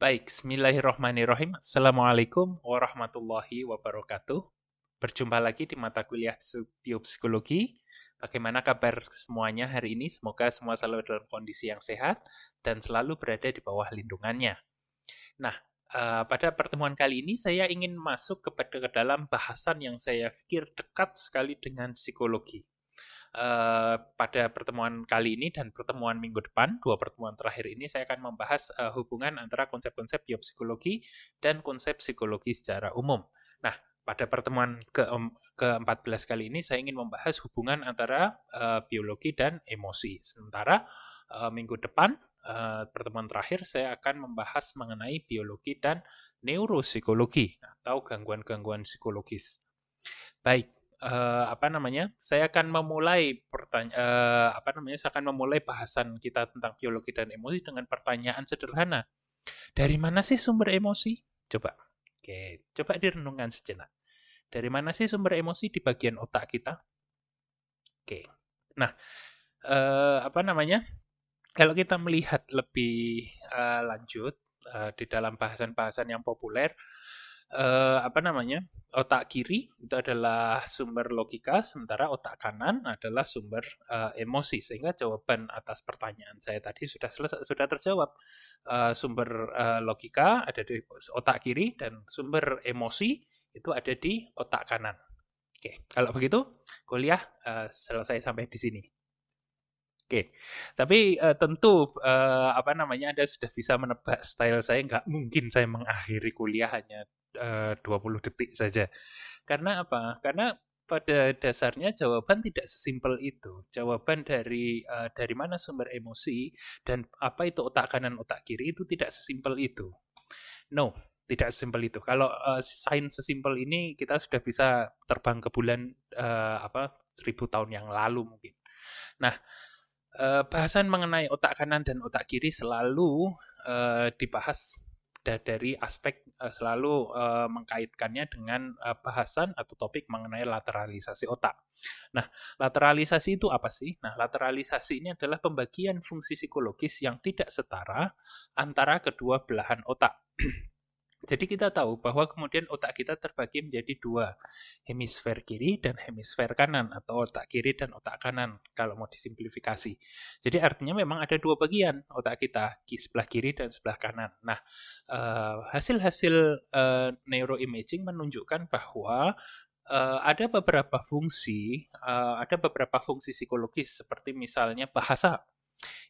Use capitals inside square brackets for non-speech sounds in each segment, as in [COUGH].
Baik, bismillahirrahmanirrahim. Assalamualaikum warahmatullahi wabarakatuh. Berjumpa lagi di mata kuliah biopsikologi. Bagaimana kabar semuanya hari ini? Semoga semua selalu dalam kondisi yang sehat dan selalu berada di bawah lindungannya. Nah, uh, pada pertemuan kali ini saya ingin masuk kepada ke dalam bahasan yang saya pikir dekat sekali dengan psikologi uh, pada pertemuan kali ini dan pertemuan minggu depan, dua pertemuan terakhir ini saya akan membahas uh, hubungan antara konsep-konsep biopsikologi dan konsep psikologi secara umum. Nah, pada pertemuan ke ke-14 kali ini saya ingin membahas hubungan antara uh, biologi dan emosi. Sementara uh, minggu depan uh, pertemuan terakhir saya akan membahas mengenai biologi dan neuropsikologi atau gangguan-gangguan psikologis. Baik, uh, apa namanya? Saya akan memulai pertanyaan uh, apa namanya? Saya akan memulai bahasan kita tentang biologi dan emosi dengan pertanyaan sederhana. Dari mana sih sumber emosi? Coba. Oke, coba direnungkan sejenak. Dari mana sih sumber emosi di bagian otak kita? Oke. Nah, uh, apa namanya? Kalau kita melihat lebih uh, lanjut uh, di dalam bahasan-bahasan yang populer, uh, apa namanya otak kiri itu adalah sumber logika sementara otak kanan adalah sumber uh, emosi. Sehingga jawaban atas pertanyaan saya tadi sudah selesai sudah terjawab. Uh, sumber uh, logika ada di otak kiri dan sumber emosi itu ada di otak kanan. Oke kalau begitu kuliah uh, selesai sampai di sini. Oke, tapi uh, tentu uh, apa namanya Anda sudah bisa menebak style saya. Nggak mungkin saya mengakhiri kuliah hanya uh, 20 detik saja. Karena apa? Karena pada dasarnya jawaban tidak sesimpel itu. Jawaban dari uh, dari mana sumber emosi dan apa itu otak kanan otak kiri itu tidak sesimpel itu. No, tidak sesimpel itu. Kalau uh, sains sesimpel ini kita sudah bisa terbang ke bulan uh, apa seribu tahun yang lalu mungkin. Nah, uh, bahasan mengenai otak kanan dan otak kiri selalu uh, dibahas dari aspek uh, selalu uh, mengkaitkannya dengan uh, bahasan atau topik mengenai lateralisasi otak. Nah, lateralisasi itu apa sih? Nah, lateralisasi ini adalah pembagian fungsi psikologis yang tidak setara antara kedua belahan otak. [CLEARS THROAT] Jadi kita tahu bahwa kemudian otak kita terbagi menjadi dua, hemisfer kiri dan hemisfer kanan, atau otak kiri dan otak kanan, kalau mau disimplifikasi. Jadi artinya memang ada dua bagian otak kita, sebelah kiri dan sebelah kanan. Nah, eh, hasil-hasil uh, neuroimaging menunjukkan bahwa uh, ada beberapa fungsi, uh, ada beberapa fungsi psikologis, seperti misalnya bahasa,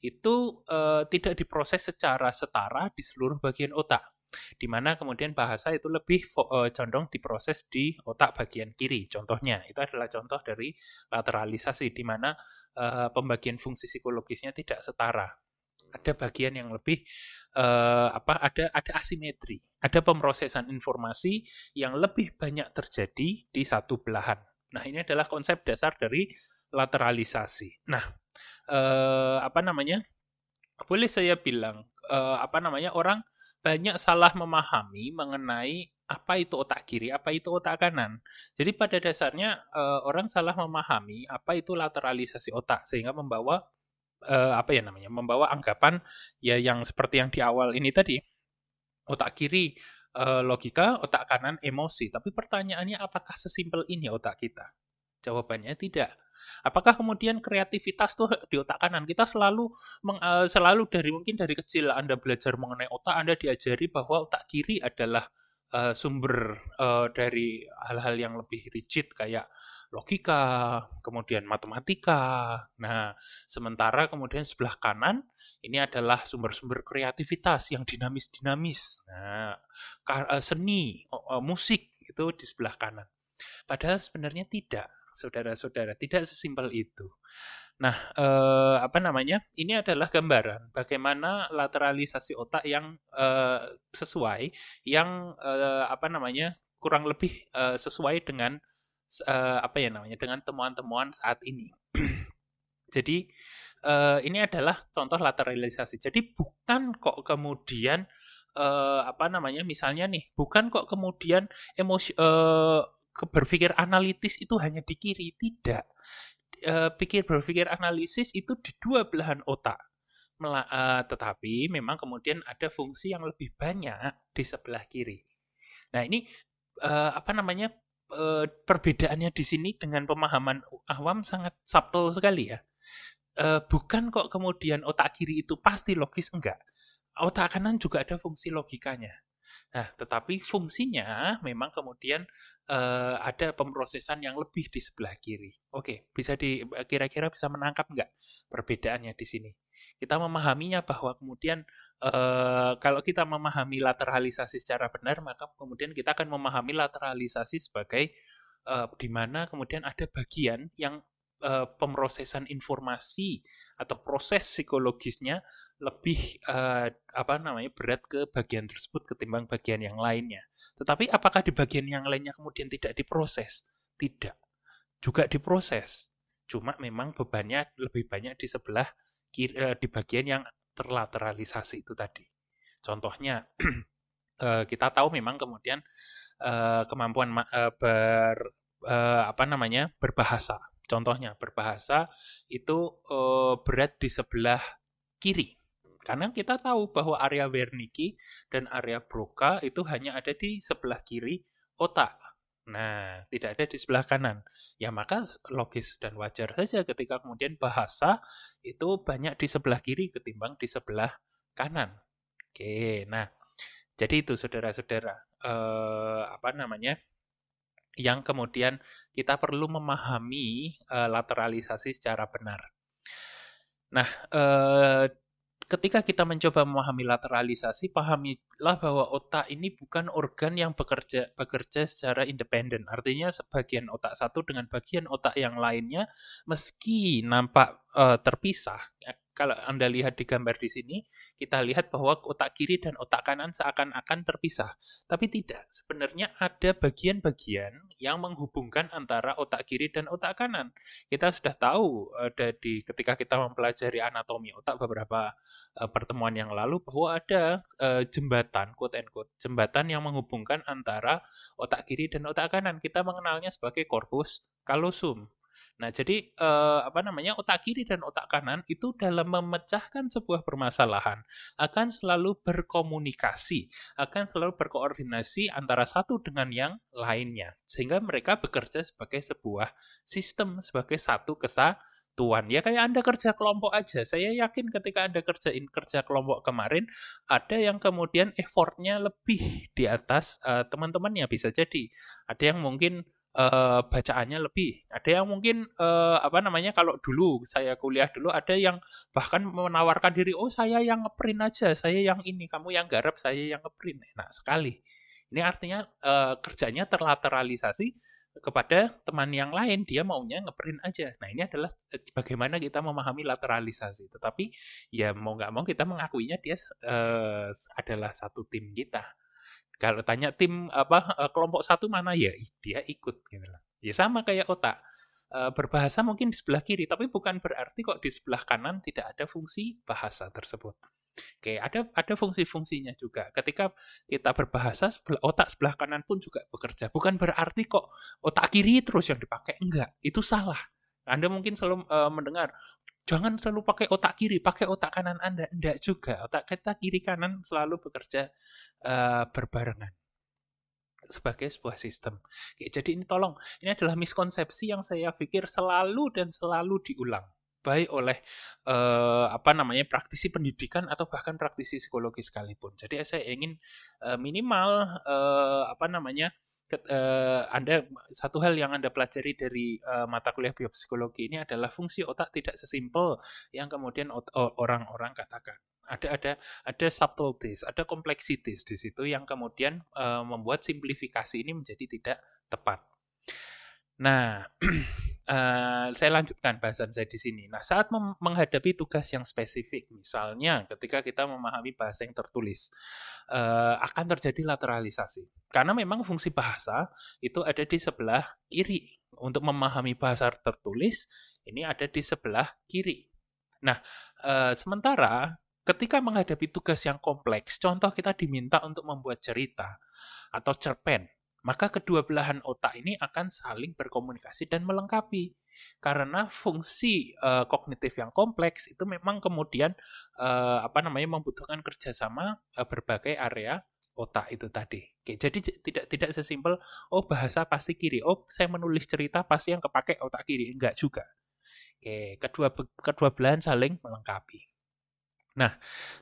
itu uh, tidak diproses secara setara di seluruh bagian otak di mana kemudian bahasa itu lebih uh, condong diproses di otak bagian kiri. Contohnya, itu adalah contoh dari lateralisasi, di mana uh, pembagian fungsi psikologisnya tidak setara. Ada bagian yang lebih uh, apa? Ada ada asimetri, ada pemrosesan informasi yang lebih banyak terjadi di satu belahan. Nah, ini adalah konsep dasar dari lateralisasi. Nah, uh, apa namanya? Boleh saya bilang uh, apa namanya orang banyak salah memahami mengenai apa itu otak kiri, apa itu otak kanan. Jadi pada dasarnya uh, orang salah memahami apa itu lateralisasi otak sehingga membawa uh, apa ya namanya, membawa anggapan ya yang seperti yang di awal ini tadi otak kiri uh, logika, otak kanan emosi. Tapi pertanyaannya apakah sesimpel ini otak kita? Jawabannya tidak. Apakah kemudian kreativitas tuh di otak kanan? Kita selalu meng, uh, selalu dari mungkin dari kecil Anda belajar mengenai otak, Anda diajari bahwa otak kiri adalah uh, sumber uh, dari hal-hal yang lebih rigid kayak logika, kemudian matematika. Nah, sementara kemudian sebelah kanan ini adalah sumber-sumber kreativitas yang dinamis-dinamis. Nah, seni, musik itu di sebelah kanan. Padahal sebenarnya tidak saudara-saudara. Tidak sesimpel itu. Nah, eh, apa namanya? Ini adalah gambaran bagaimana lateralisasi otak yang eh, sesuai, yang eh, apa namanya kurang lebih eh, sesuai dengan eh, apa ya namanya dengan temuan-temuan saat ini. [CLEARS THROAT] Jadi eh, ini adalah contoh lateralisasi. Jadi bukan kok kemudian eh, apa namanya misalnya nih, bukan kok kemudian emosi eh, berpikir analitis itu hanya di kiri, tidak. E, pikir berpikir analisis itu di dua belahan otak. uh, tetapi memang kemudian ada fungsi yang lebih banyak di sebelah kiri. Nah, ini uh, apa namanya? Perbedaannya di sini dengan pemahaman awam sangat subtle sekali ya. Bukan kok kemudian otak kiri itu pasti logis enggak. Otak kanan juga ada fungsi logikanya. Nah, tetapi fungsinya memang kemudian uh, ada pemrosesan yang lebih di sebelah kiri. Oke, bisa di kira-kira bisa menangkap nggak perbedaannya di sini? Kita memahaminya bahwa kemudian uh, kalau kita memahami lateralisasi secara benar, maka kemudian kita akan memahami lateralisasi sebagai uh, di mana kemudian ada bagian yang uh, pemrosesan informasi atau proses psikologisnya lebih uh, apa namanya berat ke bagian tersebut ketimbang bagian yang lainnya. Tetapi apakah di bagian yang lainnya kemudian tidak diproses? Tidak. Juga diproses. Cuma memang bebannya lebih banyak di sebelah kiri, uh, di bagian yang terlateralisasi itu tadi. Contohnya uh, [CLEARS THROAT] kita tahu memang kemudian uh, kemampuan uh, ber uh, apa namanya berbahasa Contohnya berbahasa itu uh, berat di sebelah kiri. Karena kita tahu bahwa area Wernicke dan area Broca itu hanya ada di sebelah kiri otak. Nah, tidak ada di sebelah kanan. Ya maka logis dan wajar saja ketika kemudian bahasa itu banyak di sebelah kiri ketimbang di sebelah kanan. Oke, nah jadi itu saudara-saudara eh, apa namanya yang kemudian kita perlu memahami uh, lateralisasi secara benar. Nah, uh, ketika kita mencoba memahami lateralisasi, pahamilah bahwa otak ini bukan organ yang bekerja bekerja secara independen. Artinya sebagian otak satu dengan bagian otak yang lainnya meski nampak uh, terpisah, ya, kalau Anda lihat di gambar di sini, kita lihat bahwa otak kiri dan otak kanan seakan-akan terpisah. Tapi tidak, sebenarnya ada bagian-bagian yang menghubungkan antara otak kiri dan otak kanan. Kita sudah tahu ada di ketika kita mempelajari anatomi otak beberapa uh, pertemuan yang lalu bahwa ada uh, jembatan, quote and jembatan yang menghubungkan antara otak kiri dan otak kanan. Kita mengenalnya sebagai corpus callosum. Nah, jadi eh, apa namanya otak kiri dan otak kanan itu dalam memecahkan sebuah permasalahan akan selalu berkomunikasi, akan selalu berkoordinasi antara satu dengan yang lainnya, sehingga mereka bekerja sebagai sebuah sistem, sebagai satu kesatuan. Ya kayak Anda kerja kelompok aja. Saya yakin ketika Anda kerjain kerja kelompok kemarin, ada yang kemudian effortnya lebih di atas uh, teman-temannya bisa jadi. Ada yang mungkin uh, bacaannya lebih. Ada yang mungkin uh, apa namanya kalau dulu saya kuliah dulu ada yang bahkan menawarkan diri, oh saya yang ngeprint aja, saya yang ini, kamu yang garap, saya yang ngeprint. Enak sekali. Ini artinya uh, kerjanya terlateralisasi kepada teman yang lain, dia maunya ngeprint aja. Nah ini adalah bagaimana kita memahami lateralisasi. Tetapi ya mau nggak mau kita mengakuinya dia uh, adalah satu tim kita. Kalau tanya tim apa eh, kelompok satu mana ya dia ikut gitu lah. Ya sama kayak otak. Eh, berbahasa mungkin di sebelah kiri, tapi bukan berarti kok di sebelah kanan tidak ada fungsi bahasa tersebut. Oke, ada ada fungsi-fungsinya juga. Ketika kita berbahasa, sebelah, otak sebelah kanan pun juga bekerja. Bukan berarti kok otak kiri terus yang dipakai. Enggak, itu salah. Anda mungkin selalu uh, mendengar, jangan selalu pakai otak kiri, pakai otak kanan Anda. Enggak juga. Otak kita kiri kanan selalu bekerja uh, berbarengan sebagai sebuah sistem. Oke, jadi ini tolong, ini adalah miskonsepsi yang saya pikir selalu dan selalu diulang baik oleh uh, apa namanya praktisi pendidikan atau bahkan praktisi psikologi sekalipun. Jadi saya ingin uh, minimal uh, apa namanya uh, Anda satu hal yang Anda pelajari dari uh, mata kuliah biopsikologi ini adalah fungsi otak tidak sesimpel yang kemudian orang-orang katakan. Ada ada ada subtleties, ada complexities di situ yang kemudian uh, membuat simplifikasi ini menjadi tidak tepat. Nah, [CLEARS THROAT] uh, saya lanjutkan bahasan saya di sini. Nah, saat menghadapi tugas yang spesifik, misalnya ketika kita memahami bahasa yang tertulis, uh, akan terjadi lateralisasi. Karena memang fungsi bahasa itu ada di sebelah kiri. Untuk memahami bahasa tertulis, ini ada di sebelah kiri. Nah, uh, sementara ketika menghadapi tugas yang kompleks, contoh kita diminta untuk membuat cerita atau cerpen maka kedua belahan otak ini akan saling berkomunikasi dan melengkapi. Karena fungsi uh, kognitif yang kompleks itu memang kemudian uh, apa namanya membutuhkan kerjasama uh, berbagai area otak itu tadi. Oke, jadi tidak tidak sesimpel oh bahasa pasti kiri, oh saya menulis cerita pasti yang kepake otak kiri, enggak juga. Oke, kedua kedua belahan saling melengkapi. Nah,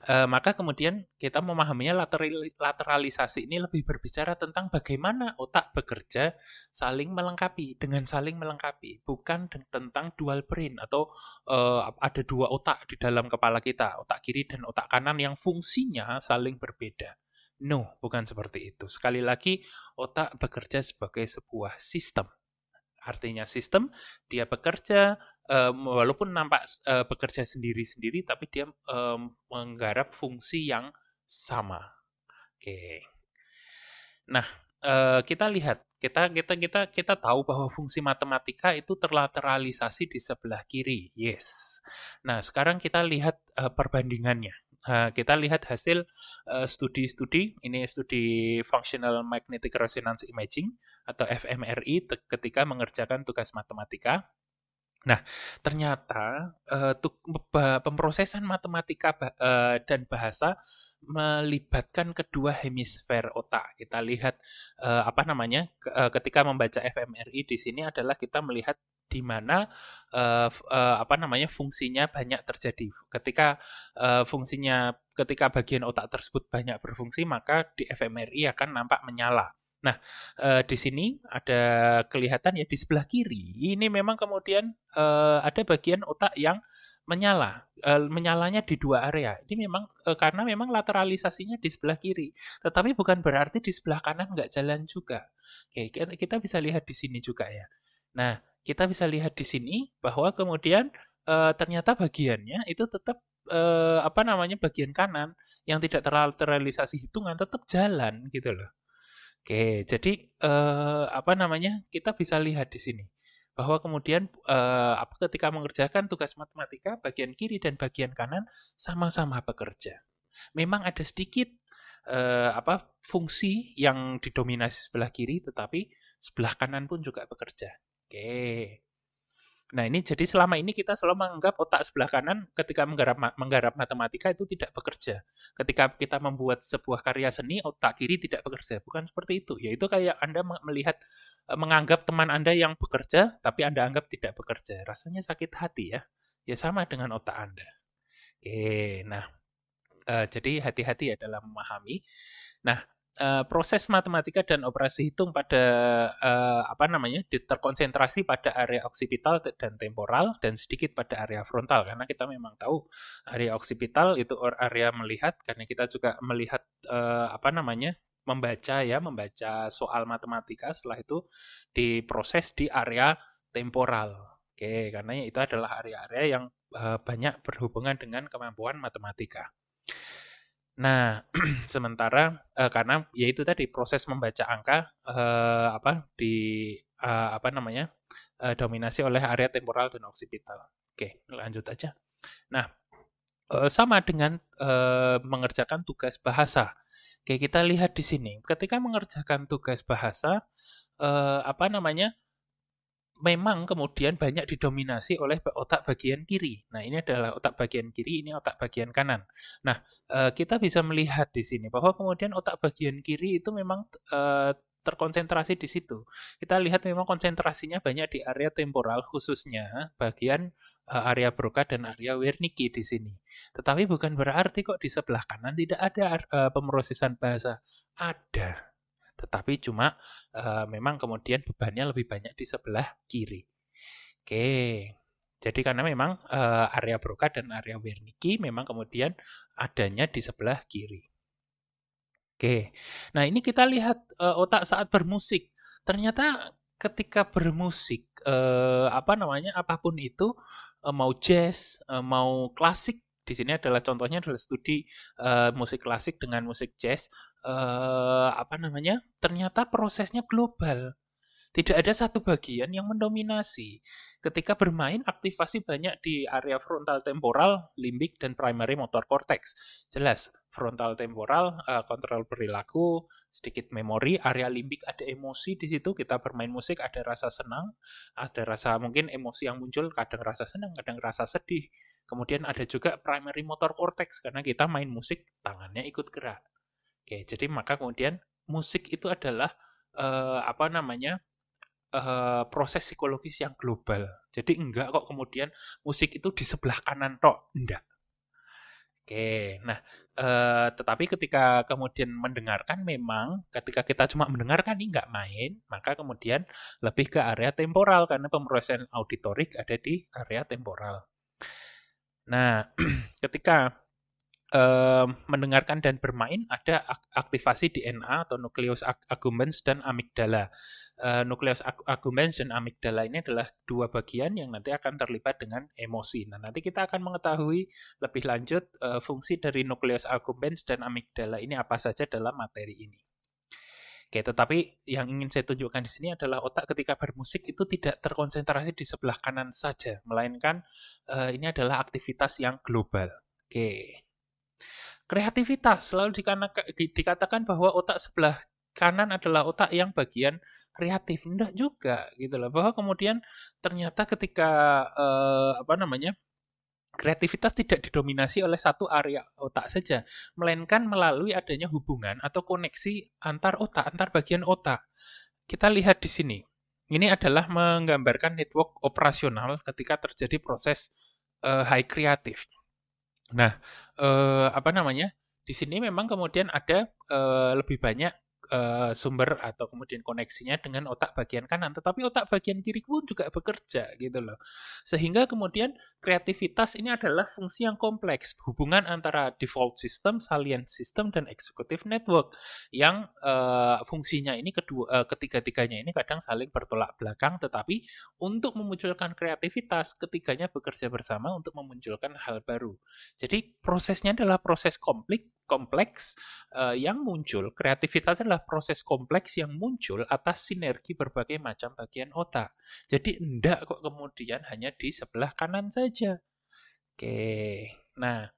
e, maka kemudian kita memahaminya lateral, lateralisasi ini lebih berbicara tentang bagaimana otak bekerja saling melengkapi dengan saling melengkapi, bukan tentang dual brain atau e, ada dua otak di dalam kepala kita, otak kiri dan otak kanan yang fungsinya saling berbeda. No, bukan seperti itu. Sekali lagi, otak bekerja sebagai sebuah sistem. Artinya sistem, dia bekerja um, walaupun nampak uh, bekerja sendiri-sendiri, tapi dia um, menggarap fungsi yang sama. Oke. Okay. Nah, uh, kita lihat, kita kita kita kita tahu bahwa fungsi matematika itu terlateralisasi di sebelah kiri. Yes. Nah, sekarang kita lihat uh, perbandingannya. Uh, kita lihat hasil studi-studi, uh, ini studi Functional Magnetic Resonance Imaging atau fMRI ketika mengerjakan tugas matematika. Nah, ternyata uh, pemrosesan matematika uh, dan bahasa melibatkan kedua hemisfer otak. Kita lihat uh, apa namanya uh, ketika membaca fMRI di sini adalah kita melihat di mana uh, uh, apa namanya fungsinya banyak terjadi. Ketika uh, fungsinya ketika bagian otak tersebut banyak berfungsi, maka di fMRI akan nampak menyala. Nah, uh, di sini ada kelihatan ya di sebelah kiri ini memang kemudian uh, ada bagian otak yang menyala. Uh, menyalanya di dua area. Ini memang uh, karena memang lateralisasinya di sebelah kiri. Tetapi bukan berarti di sebelah kanan nggak jalan juga. Oke, kita bisa lihat di sini juga ya. Nah, kita bisa lihat di sini bahwa kemudian uh, ternyata bagiannya itu tetap uh, apa namanya bagian kanan yang tidak terlateralisasi hitungan tetap jalan gitu loh. Oke, jadi eh, apa namanya? Kita bisa lihat di sini bahwa kemudian eh, apa ketika mengerjakan tugas matematika bagian kiri dan bagian kanan sama-sama bekerja. Memang ada sedikit eh, apa fungsi yang didominasi sebelah kiri tetapi sebelah kanan pun juga bekerja. Oke. Nah ini jadi selama ini kita selalu menganggap otak sebelah kanan ketika menggarap, menggarap matematika itu tidak bekerja. Ketika kita membuat sebuah karya seni, otak kiri tidak bekerja. Bukan seperti itu. Yaitu kayak Anda melihat, e, menganggap teman Anda yang bekerja, tapi Anda anggap tidak bekerja. Rasanya sakit hati ya. Ya sama dengan otak Anda. Oke, nah uh, jadi hati-hati ya dalam memahami. Nah, uh, proses matematika dan operasi hitung pada uh, apa namanya terkonsentrasi pada area oksipital dan temporal dan sedikit pada area frontal. Karena kita memang tahu area oksipital itu area melihat karena kita juga melihat uh, apa namanya membaca ya membaca soal matematika setelah itu diproses di area temporal. Oke karena itu adalah area-area yang uh, banyak berhubungan dengan kemampuan matematika Nah, [CLEARS THROAT] sementara uh, karena yaitu tadi proses membaca angka uh, apa di uh, apa namanya uh, dominasi oleh area temporal dan oksipital. Oke, lanjut aja. Nah, uh, sama dengan uh, mengerjakan tugas bahasa. Oke, kita lihat di sini. Ketika mengerjakan tugas bahasa, uh, apa namanya? Memang kemudian banyak didominasi oleh otak bagian kiri. Nah, ini adalah otak bagian kiri, ini otak bagian kanan. Nah, eh, kita bisa melihat di sini bahwa kemudian otak bagian kiri itu memang eh, terkonsentrasi di situ. Kita lihat memang konsentrasinya banyak di area temporal khususnya bagian eh, area Broca dan area Wernicke di sini. Tetapi bukan berarti kok di sebelah kanan tidak ada pemrosesan bahasa. Ada tetapi cuma uh, memang kemudian bebannya lebih banyak di sebelah kiri. Oke, jadi karena memang uh, area Broca dan area Wernicke memang kemudian adanya di sebelah kiri. Oke, nah ini kita lihat uh, otak saat bermusik. Ternyata ketika bermusik, uh, apa namanya, apa pun itu, uh, mau jazz, uh, mau klasik, di sini adalah contohnya adalah studi uh, musik klasik dengan musik jazz uh, apa namanya ternyata prosesnya global Tidak ada satu bagian yang mendominasi. Ketika bermain, aktivasi banyak di area frontal temporal, limbik, dan primary motor cortex. Jelas, frontal temporal, uh, kontrol perilaku, sedikit memori, area limbik ada emosi di situ, kita bermain musik ada rasa senang, ada rasa mungkin emosi yang muncul, kadang rasa senang, kadang rasa sedih. Kemudian ada juga primary motor cortex, karena kita main musik, tangannya ikut gerak. Oke, jadi maka kemudian musik itu adalah uh, apa namanya uh, proses psikologis yang global. Jadi enggak kok kemudian musik itu di sebelah kanan tok, enggak. Oke, nah uh, tetapi ketika kemudian mendengarkan memang ketika kita cuma mendengarkan ini enggak main, maka kemudian lebih ke area temporal karena pemrosesan auditorik ada di area temporal. Nah, [CLEARS THROAT] ketika mendengarkan dan bermain ada aktivasi DNA atau nucleus accumbens dan amigdala uh, nukleus accumbens dan amigdala ini adalah dua bagian yang nanti akan terlibat dengan emosi. Nah, nanti kita akan mengetahui lebih lanjut uh, fungsi dari nukleus accumbens dan amigdala ini apa saja dalam materi ini. Oke, tetapi yang ingin saya tunjukkan di sini adalah otak ketika bermusik itu tidak terkonsentrasi di sebelah kanan saja, melainkan uh, ini adalah aktivitas yang global. Oke. Kreativitas selalu dikatakan bahwa otak sebelah kanan adalah otak yang bagian kreatif. Enggak juga gitu loh. Bahwa kemudian ternyata ketika uh, apa namanya kreativitas tidak didominasi oleh satu area otak saja melainkan melalui adanya hubungan atau koneksi antar otak antar bagian otak. Kita lihat di sini. Ini adalah menggambarkan network operasional ketika terjadi proses uh, high kreatif nah uh, apa namanya di sini memang kemudian ada uh, lebih banyak uh, sumber atau kemudian koneksinya dengan otak bagian kanan, tetapi otak bagian kiri pun juga bekerja gitu loh. Sehingga kemudian kreativitas ini adalah fungsi yang kompleks, hubungan antara default system, salient system dan executive network yang uh, fungsinya ini kedua uh, ketiga-tiganya ini kadang saling bertolak belakang tetapi untuk memunculkan kreativitas ketiganya bekerja bersama untuk memunculkan hal baru. Jadi prosesnya adalah proses kompleks kompleks uh, yang muncul, kreativitas adalah proses kompleks yang muncul atas sinergi berbagai macam bagian otak. Jadi enggak kok kemudian hanya di sebelah kanan saja. Oke, nah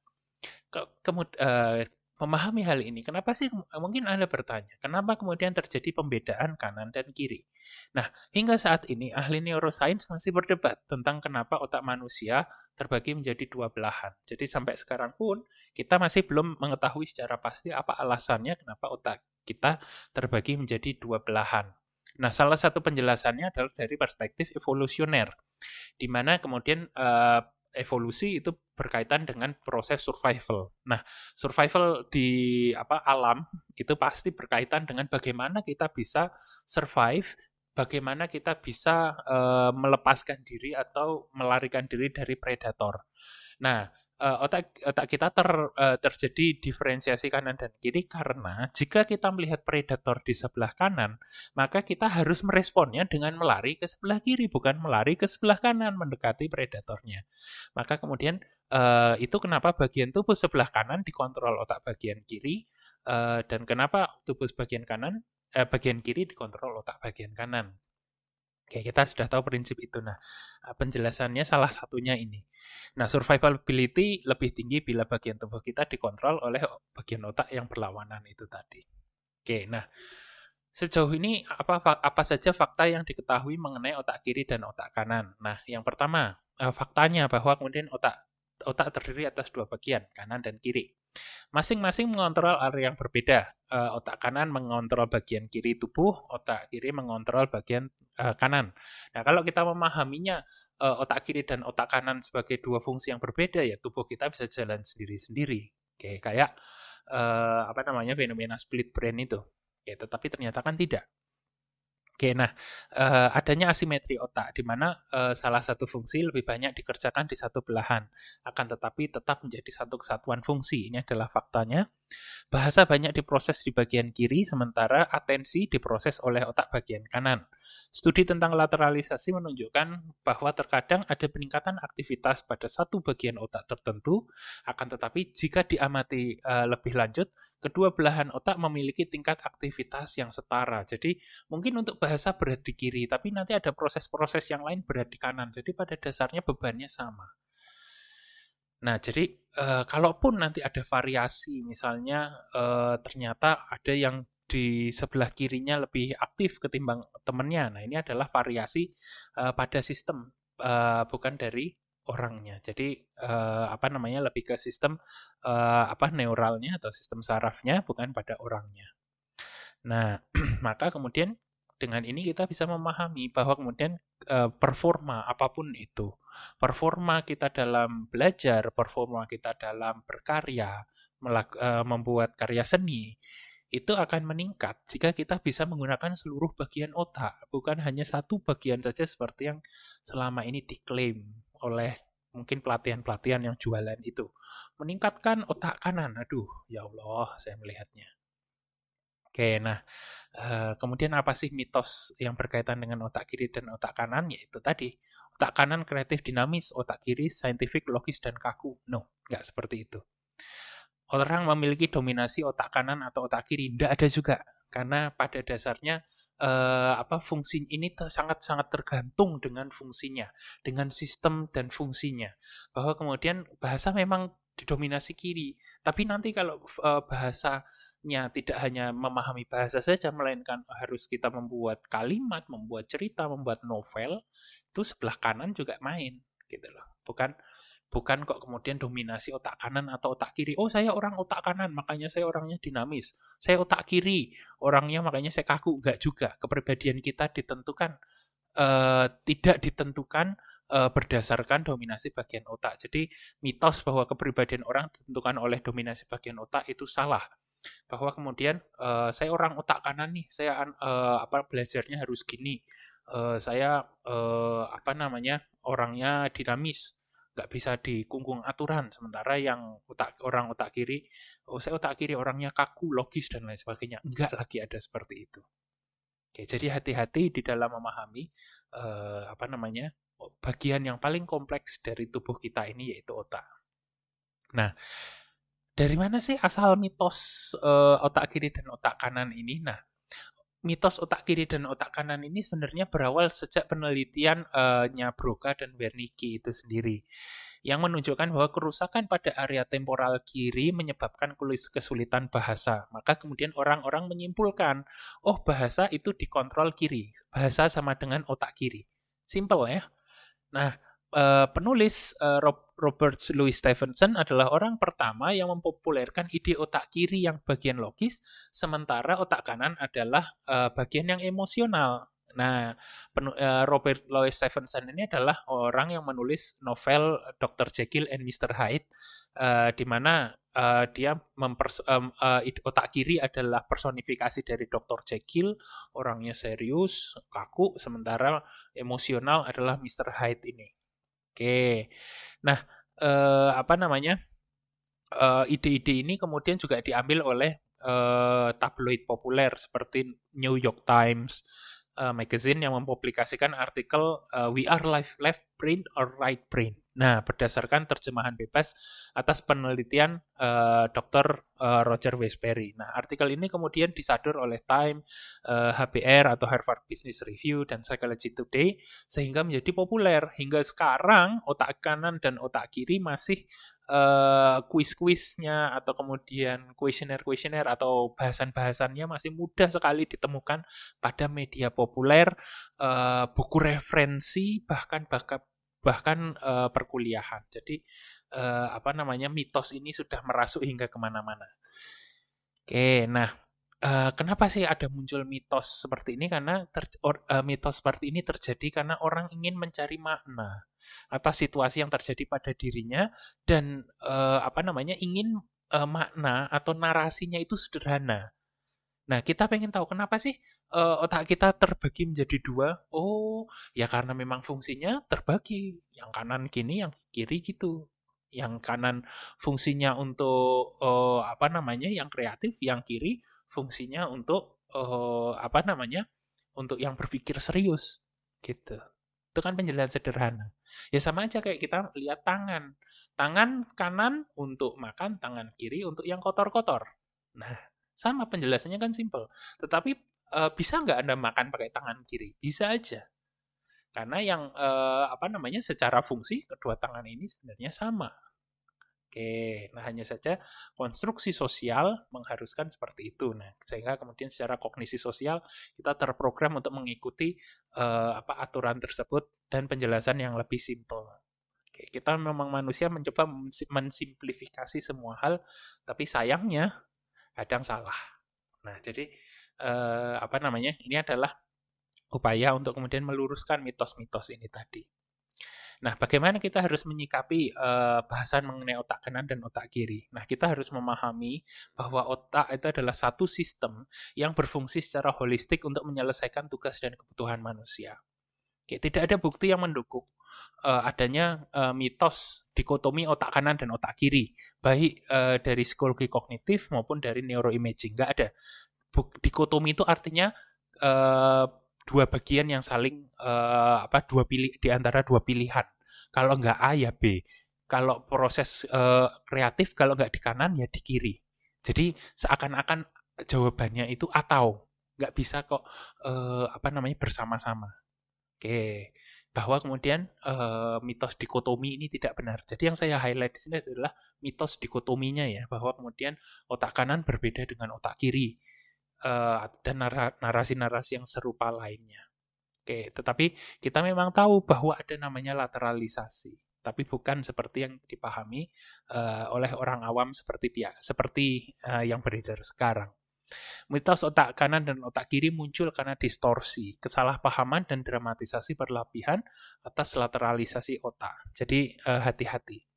kemudian uh, memahami hal ini, kenapa sih mungkin Anda bertanya, kenapa kemudian terjadi pembedaan kanan dan kiri? Nah, hingga saat ini ahli neuroscience masih berdebat tentang kenapa otak manusia terbagi menjadi dua belahan. Jadi sampai sekarang pun kita masih belum mengetahui secara pasti apa alasannya kenapa otak kita terbagi menjadi dua belahan. Nah, salah satu penjelasannya adalah dari perspektif evolusioner, di mana kemudian uh, evolusi itu berkaitan dengan proses survival. Nah, survival di apa alam itu pasti berkaitan dengan bagaimana kita bisa survive, bagaimana kita bisa uh, melepaskan diri atau melarikan diri dari predator. Nah, uh, otak otak kita ter, uh, terjadi diferensiasi kanan dan kiri karena jika kita melihat predator di sebelah kanan, maka kita harus meresponnya dengan melari ke sebelah kiri bukan melari ke sebelah kanan mendekati predatornya. Maka kemudian uh, itu kenapa bagian tubuh sebelah kanan dikontrol otak bagian kiri uh, dan kenapa tubuh bagian kanan uh, bagian kiri dikontrol otak bagian kanan. Oke, kita sudah tahu prinsip itu. Nah, penjelasannya salah satunya ini. Nah, survivability lebih tinggi bila bagian tubuh kita dikontrol oleh bagian otak yang berlawanan itu tadi. Oke, nah sejauh ini apa apa saja fakta yang diketahui mengenai otak kiri dan otak kanan? Nah, yang pertama, eh, faktanya bahwa kemudian otak otak terdiri atas dua bagian, kanan dan kiri. Masing-masing mengontrol area yang berbeda. Uh, otak kanan mengontrol bagian kiri tubuh, otak kiri mengontrol bagian uh, kanan. Nah, kalau kita memahaminya uh, otak kiri dan otak kanan sebagai dua fungsi yang berbeda, ya tubuh kita bisa jalan sendiri-sendiri. Oke, kayak apa namanya fenomena split brain itu. Oke, tetapi ternyata kan tidak. Oke, nah uh, adanya asimetri otak di mana uh, salah satu fungsi lebih banyak dikerjakan di satu belahan, akan tetapi tetap menjadi satu kesatuan fungsi. Ini adalah faktanya. Bahasa banyak diproses di bagian kiri, sementara atensi diproses oleh otak bagian kanan. Studi tentang lateralisasi menunjukkan bahwa terkadang ada peningkatan aktivitas pada satu bagian otak tertentu, akan tetapi jika diamati uh, lebih lanjut, kedua belahan otak memiliki tingkat aktivitas yang setara. Jadi mungkin untuk bahasa berat di kiri, tapi nanti ada proses-proses yang lain berat di kanan. Jadi pada dasarnya bebannya sama. Nah, jadi uh, kalaupun nanti ada variasi, misalnya uh, ternyata ada yang di sebelah kirinya lebih aktif ketimbang temennya. Nah, ini adalah variasi uh, pada sistem, uh, bukan dari orangnya. Jadi uh, apa namanya lebih ke sistem uh, apa neuralnya atau sistem sarafnya, bukan pada orangnya. Nah, [CLEARS THROAT] maka kemudian dengan ini kita bisa memahami bahwa kemudian uh, performa apa pun itu, performa kita dalam belajar, performa kita dalam berkarya, uh, membuat karya seni, itu akan meningkat jika kita bisa menggunakan seluruh bagian otak, bukan hanya satu bagian saja seperti yang selama ini diklaim oleh mungkin pelatihan-pelatihan yang jualan itu. Meningkatkan otak kanan, aduh, ya Allah, saya melihatnya. Oke, nah uh, kemudian apa sih mitos yang berkaitan dengan otak kiri dan otak kanan? Yaitu tadi, otak kanan kreatif dinamis, otak kiri saintifik, logis, dan kaku. No, nggak seperti itu. Orang memiliki dominasi otak kanan atau otak kiri, tidak ada juga. Karena pada dasarnya uh, apa fungsi ini sangat-sangat tergantung dengan fungsinya, dengan sistem dan fungsinya. Bahwa kemudian bahasa memang didominasi kiri, tapi nanti kalau uh, bahasa nya tidak hanya memahami bahasa saja, melainkan harus kita membuat kalimat, membuat cerita, membuat novel, itu sebelah kanan juga main, gitu loh. Bukan bukan kok kemudian dominasi otak kanan atau otak kiri. Oh, saya orang otak kanan, makanya saya orangnya dinamis. Saya otak kiri, orangnya makanya saya kaku. Enggak juga. Kepribadian kita ditentukan uh, tidak ditentukan uh, berdasarkan dominasi bagian otak. Jadi mitos bahwa kepribadian orang ditentukan oleh dominasi bagian otak itu salah bahwa kemudian uh, saya orang otak kanan nih, saya uh, apa belajarnya harus gini, uh, saya uh, apa namanya orangnya dinamis, nggak bisa dikungkung aturan. Sementara yang otak orang otak kiri, oh saya otak kiri orangnya kaku, logis dan lain sebagainya. Enggak lagi ada seperti itu. Oke, jadi hati-hati di dalam memahami uh, apa namanya bagian yang paling kompleks dari tubuh kita ini yaitu otak. Nah, dari mana sih asal mitos uh, otak kiri dan otak kanan ini? Nah, mitos otak kiri dan otak kanan ini sebenarnya berawal sejak penelitian uh, Broca dan Wernicke itu sendiri yang menunjukkan bahwa kerusakan pada area temporal kiri menyebabkan kesulitan bahasa. Maka kemudian orang-orang menyimpulkan, oh bahasa itu dikontrol kiri, bahasa sama dengan otak kiri. Simple ya. Nah, uh, penulis uh, Robert Louis Stevenson adalah orang pertama yang mempopulerkan ide otak kiri yang bagian logis, sementara otak kanan adalah uh, bagian yang emosional. Nah, Robert Louis Stevenson ini adalah orang yang menulis novel Dr. Jekyll and Mr. Hyde, uh, di mana uh, dia mempers um, uh, otak kiri adalah personifikasi dari Dr. Jekyll, orangnya serius, kaku, sementara emosional adalah Mr. Hyde ini. Oke. Nah, eh, apa namanya? Eh, ide-ide ini kemudian juga diambil oleh eh, tabloid populer seperti New York Times, uh, magazine yang mempublikasikan artikel uh, We Are Life Left Brain or Right Brain. Nah, berdasarkan terjemahan bebas atas penelitian uh, Dr. Uh, Roger Westbury. Nah, artikel ini kemudian disadur oleh Time, uh, HBR atau Harvard Business Review dan Psychology Today sehingga menjadi populer. Hingga sekarang otak kanan dan otak kiri masih uh, kuis-kuisnya atau kemudian kuesioner-kuesioner atau bahasan-bahasannya masih mudah sekali ditemukan pada media populer, uh, buku referensi bahkan bahkan bahkan uh, perkuliahan. Jadi uh, apa namanya mitos ini sudah merasuk hingga ke mana-mana. Oke, nah uh, kenapa sih ada muncul mitos seperti ini? Karena ter, uh, mitos seperti ini terjadi karena orang ingin mencari makna atas situasi yang terjadi pada dirinya dan uh, apa namanya ingin uh, makna atau narasinya itu sederhana. Nah, kita pengen tahu kenapa sih uh, otak kita terbagi menjadi dua? Oh, ya karena memang fungsinya terbagi. Yang kanan gini, yang kiri gitu. Yang kanan fungsinya untuk uh, apa namanya? yang kreatif, yang kiri fungsinya untuk uh, apa namanya? untuk yang berpikir serius gitu. Itu kan penjelasan sederhana. Ya sama aja kayak kita lihat tangan. Tangan kanan untuk makan, tangan kiri untuk yang kotor-kotor. Nah, sama penjelasannya kan simple. Tetapi e, bisa nggak Anda makan pakai tangan kiri? Bisa aja. Karena yang e, apa namanya secara fungsi kedua tangan ini sebenarnya sama. Oke, nah hanya saja konstruksi sosial mengharuskan seperti itu. Nah, sehingga kemudian secara kognisi sosial kita terprogram untuk mengikuti uh, apa aturan tersebut dan penjelasan yang lebih simpel. Oke, kita memang manusia mencoba mensimplifikasi semua hal, tapi sayangnya kadang salah. Nah, jadi uh, apa namanya? Ini adalah upaya untuk kemudian meluruskan mitos-mitos ini tadi. Nah, bagaimana kita harus menyikapi uh, bahasan mengenai otak kanan dan otak kiri? Nah, kita harus memahami bahwa otak itu adalah satu sistem yang berfungsi secara holistik untuk menyelesaikan tugas dan kebutuhan manusia. Oke, tidak ada bukti yang mendukung uh, adanya uh, mitos dikotomi otak kanan dan otak kiri, baik uh, dari psikologi kognitif maupun dari neuroimaging. Nggak ada. Buk dikotomi itu artinya uh, dua bagian yang saling uh, apa dua pilih di antara dua pilihan. Kalau nggak A ya B. Kalau proses uh, kreatif kalau nggak di kanan ya di kiri. Jadi seakan-akan jawabannya itu atau nggak bisa kok uh, apa namanya bersama-sama. Oke, bahwa kemudian uh, mitos dikotomi ini tidak benar. Jadi yang saya highlight di sini adalah mitos dikotominya ya, bahwa kemudian otak kanan berbeda dengan otak kiri uh, dan narasi-narasi yang serupa lainnya. Oke, tetapi kita memang tahu bahwa ada namanya lateralisasi, tapi bukan seperti yang dipahami uh, oleh orang awam seperti pihak seperti uh, yang beredar sekarang. Mitos otak kanan dan otak kiri muncul karena distorsi, kesalahpahaman dan dramatisasi berlebihan atas lateralisasi otak. Jadi hati-hati.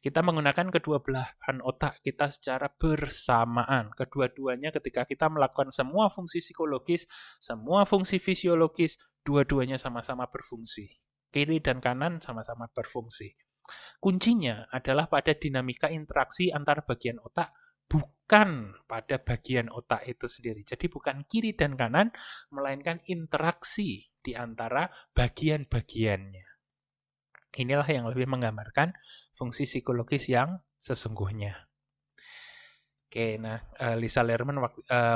Kita menggunakan kedua belahan otak kita secara bersamaan. Kedua-duanya ketika kita melakukan semua fungsi psikologis, semua fungsi fisiologis, dua-duanya sama-sama berfungsi. Kiri dan kanan sama-sama berfungsi. Kuncinya adalah pada dinamika interaksi antar bagian otak, bukan pada bagian otak itu sendiri. Jadi bukan kiri dan kanan, melainkan interaksi di antara bagian-bagiannya. Inilah yang lebih menggambarkan fungsi psikologis yang sesungguhnya. Oke, nah uh, Lisa Lerman uh,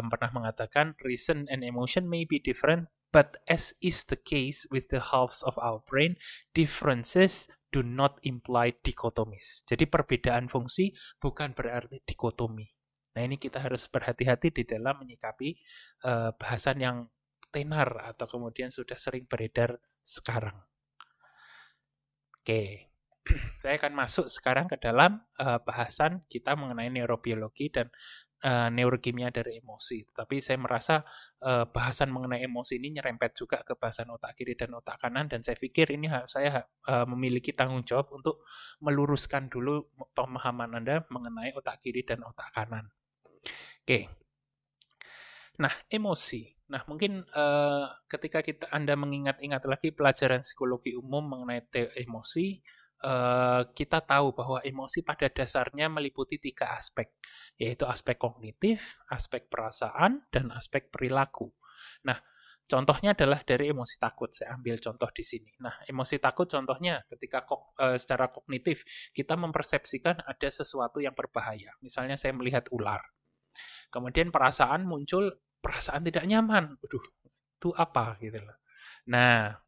pernah mengatakan reason and emotion may be different, but as is the case with the halves of our brain, differences do not imply dichotomies. Jadi perbedaan fungsi bukan berarti dikotomi. Nah ini kita harus berhati-hati di dalam menyikapi uh, bahasan yang tenar atau kemudian sudah sering beredar sekarang. Oke, [CLEARS THROAT] saya akan masuk sekarang ke dalam uh, bahasan kita mengenai neurobiologi dan uh, neurokimia dari emosi. Tapi saya merasa uh, bahasan mengenai emosi ini nyerempet juga ke bahasan otak kiri dan otak kanan dan saya pikir ini saya uh, memiliki tanggung jawab untuk meluruskan dulu pemahaman Anda mengenai otak kiri dan otak kanan. Oke. Nah, emosi. Nah, mungkin uh, ketika kita Anda mengingat-ingat lagi pelajaran psikologi umum mengenai emosi, Eh, kita tahu bahwa emosi pada dasarnya meliputi tiga aspek, yaitu aspek kognitif, aspek perasaan, dan aspek perilaku. Nah, contohnya adalah dari emosi takut. Saya ambil contoh di sini. Nah, emosi takut contohnya ketika kog, e, secara kognitif kita mempersepsikan ada sesuatu yang berbahaya. Misalnya saya melihat ular. Kemudian perasaan muncul perasaan tidak nyaman. Waduh, itu apa gitu loh. Nah,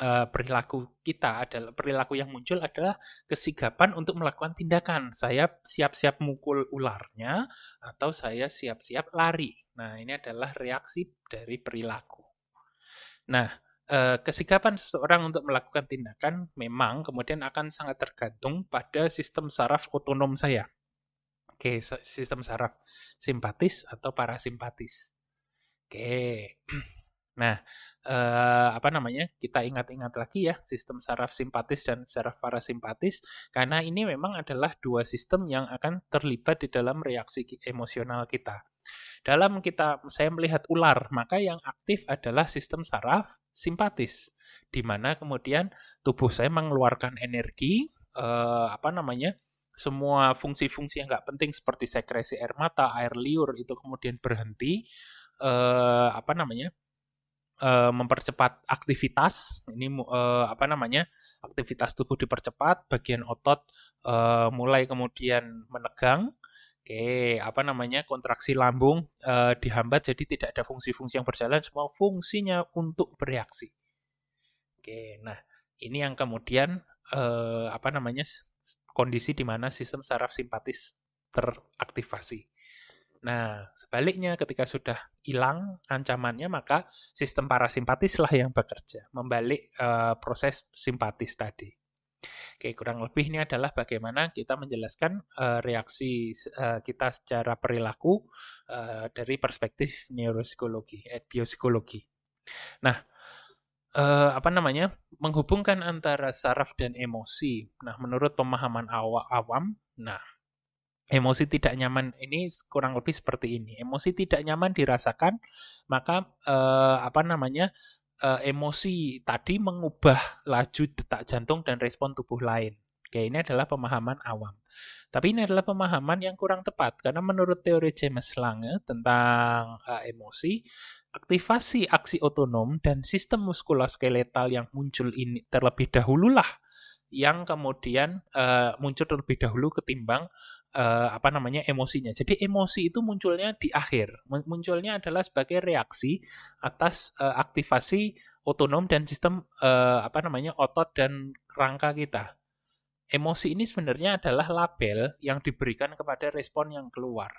uh, perilaku kita adalah perilaku yang muncul adalah kesigapan untuk melakukan tindakan. Saya siap-siap mukul ularnya atau saya siap-siap lari. Nah, ini adalah reaksi dari perilaku. Nah, uh, kesigapan seseorang untuk melakukan tindakan memang kemudian akan sangat tergantung pada sistem saraf otonom saya. Oke, sistem saraf simpatis atau parasimpatis. Oke. [CLEARS THROAT] Nah, eh, apa namanya? Kita ingat-ingat lagi ya sistem saraf simpatis dan saraf parasimpatis karena ini memang adalah dua sistem yang akan terlibat di dalam reaksi emosional kita. Dalam kita saya melihat ular, maka yang aktif adalah sistem saraf simpatis di mana kemudian tubuh saya mengeluarkan energi uh, apa namanya semua fungsi-fungsi yang nggak penting seperti sekresi air mata, air liur itu kemudian berhenti, uh, apa namanya uh, mempercepat aktivitas. Ini uh, apa namanya aktivitas tubuh dipercepat, bagian otot uh, mulai kemudian menegang. Oke, apa namanya kontraksi lambung uh, dihambat, jadi tidak ada fungsi-fungsi yang berjalan, semua fungsinya untuk bereaksi. Oke, nah ini yang kemudian uh, apa namanya kondisi di mana sistem saraf simpatis teraktivasi. Nah, sebaliknya ketika sudah hilang ancamannya, maka sistem parasimpatislah yang bekerja, membalik uh, proses simpatis tadi. Oke, kurang lebih ini adalah bagaimana kita menjelaskan uh, reaksi uh, kita secara perilaku uh, dari perspektif neuropsikologi, eh, biopsikologi. Nah, uh, apa namanya menghubungkan antara saraf dan emosi. Nah, menurut pemahaman awam, nah emosi tidak nyaman ini kurang lebih seperti ini. Emosi tidak nyaman dirasakan, maka uh, apa namanya uh, emosi tadi mengubah laju detak jantung dan respon tubuh lain. Oke, ini adalah pemahaman awam. Tapi ini adalah pemahaman yang kurang tepat karena menurut teori James Lange tentang uh, emosi, aktivasi aksi otonom dan sistem muskuloskeletal yang muncul ini terlebih dahululah yang kemudian uh, muncul terlebih dahulu ketimbang uh, apa namanya emosinya. Jadi emosi itu munculnya di akhir. Munculnya adalah sebagai reaksi atas uh, aktivasi otonom dan sistem uh, apa namanya otot dan rangka kita. Emosi ini sebenarnya adalah label yang diberikan kepada respon yang keluar.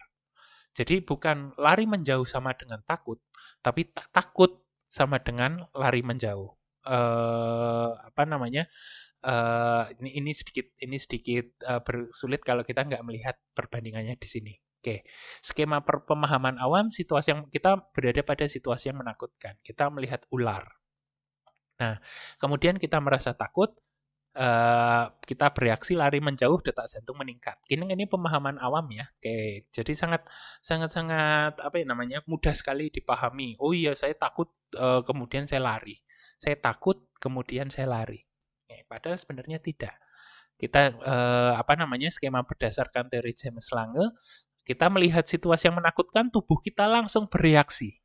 Jadi bukan lari menjauh sama dengan takut, tapi tak takut sama dengan lari menjauh. Uh, apa namanya? Uh, ini ini sedikit ini sedikit uh, bersulit kalau kita nggak melihat perbandingannya di sini. Oke, skema per pemahaman awam situasi yang kita berada pada situasi yang menakutkan. Kita melihat ular. Nah, kemudian kita merasa takut, uh, kita bereaksi lari menjauh detak jantung meningkat. Ini ini pemahaman awam ya. Oke, jadi sangat sangat sangat apa ya namanya mudah sekali dipahami. Oh iya saya takut uh, kemudian saya lari. Saya takut kemudian saya lari. Padahal sebenarnya tidak. Kita uh, apa namanya skema berdasarkan teori James Lange, kita melihat situasi yang menakutkan, tubuh kita langsung bereaksi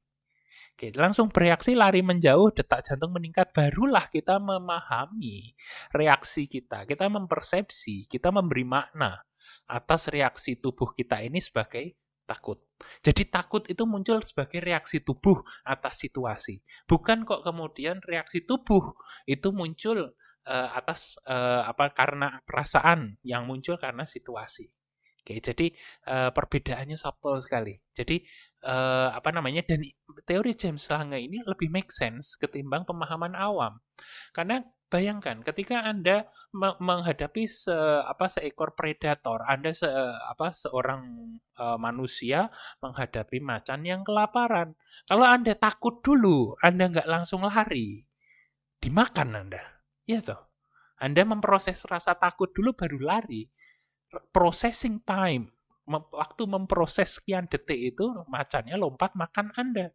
Oke, langsung bereaksi lari menjauh, detak jantung meningkat, barulah kita memahami reaksi kita. Kita mempersepsi, kita memberi makna atas reaksi tubuh kita ini sebagai takut. Jadi takut itu muncul sebagai reaksi tubuh atas situasi. Bukan kok kemudian reaksi tubuh itu muncul uh, atas uh, apa karena perasaan yang muncul karena situasi. Oke, jadi uh, perbedaannya subtle sekali. Jadi uh, apa namanya dan teori James Lange ini lebih make sense ketimbang pemahaman awam. Karena bayangkan ketika Anda me menghadapi se apa seekor predator, Anda se apa seorang uh, manusia menghadapi macan yang kelaparan. Kalau Anda takut dulu, Anda nggak langsung lari, dimakan Anda. Iya toh. Anda memproses rasa takut dulu baru lari processing time, waktu memproses sekian detik itu macannya lompat makan Anda.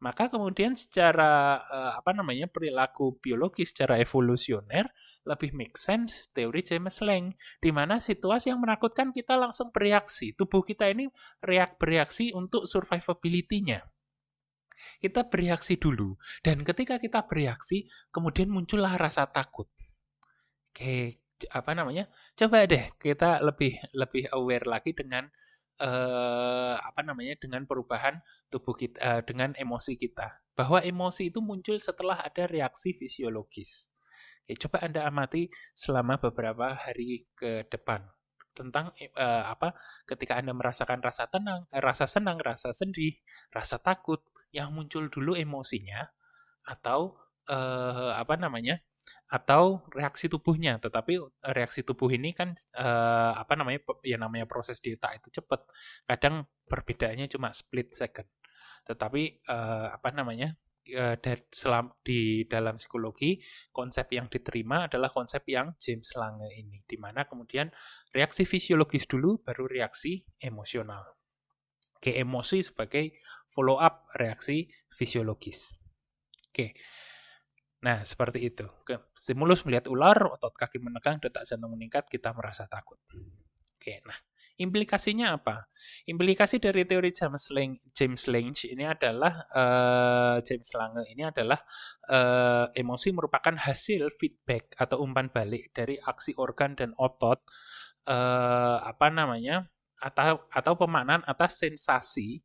Maka kemudian secara uh, apa namanya perilaku biologis secara evolusioner lebih make sense teori James Lang di mana situasi yang menakutkan kita langsung bereaksi. Tubuh kita ini reak bereaksi untuk survivability-nya. Kita bereaksi dulu. Dan ketika kita bereaksi kemudian muncullah rasa takut. Oke, apa namanya? Coba deh kita lebih lebih aware lagi dengan uh, apa namanya? Dengan perubahan tubuh kita uh, dengan emosi kita. Bahwa emosi itu muncul setelah ada reaksi fisiologis. Oke, coba anda amati selama beberapa hari ke depan. Tentang uh, apa? Ketika anda merasakan rasa tenang rasa senang rasa sedih rasa takut yang muncul dulu emosinya atau uh, apa namanya atau reaksi tubuhnya. Tetapi eh, reaksi tubuh ini kan uh, apa namanya ya namanya proses di otak itu cepat. Kadang perbedaannya cuma split second. Tetapi uh, apa namanya uh, selam, di dalam psikologi konsep yang diterima adalah konsep yang James Lange ini, di mana kemudian reaksi fisiologis dulu baru reaksi emosional. Oke, emosi sebagai follow up reaksi fisiologis. Oke. Nah, seperti itu. Stimulus melihat ular, otot kaki menegang, detak jantung meningkat, kita merasa takut. Oke, nah implikasinya apa? Implikasi dari teori James Lange, James Lange ini adalah uh, James Lange ini adalah uh, emosi merupakan hasil feedback atau umpan balik dari aksi organ dan otot uh, apa namanya atau atau pemaknaan atas sensasi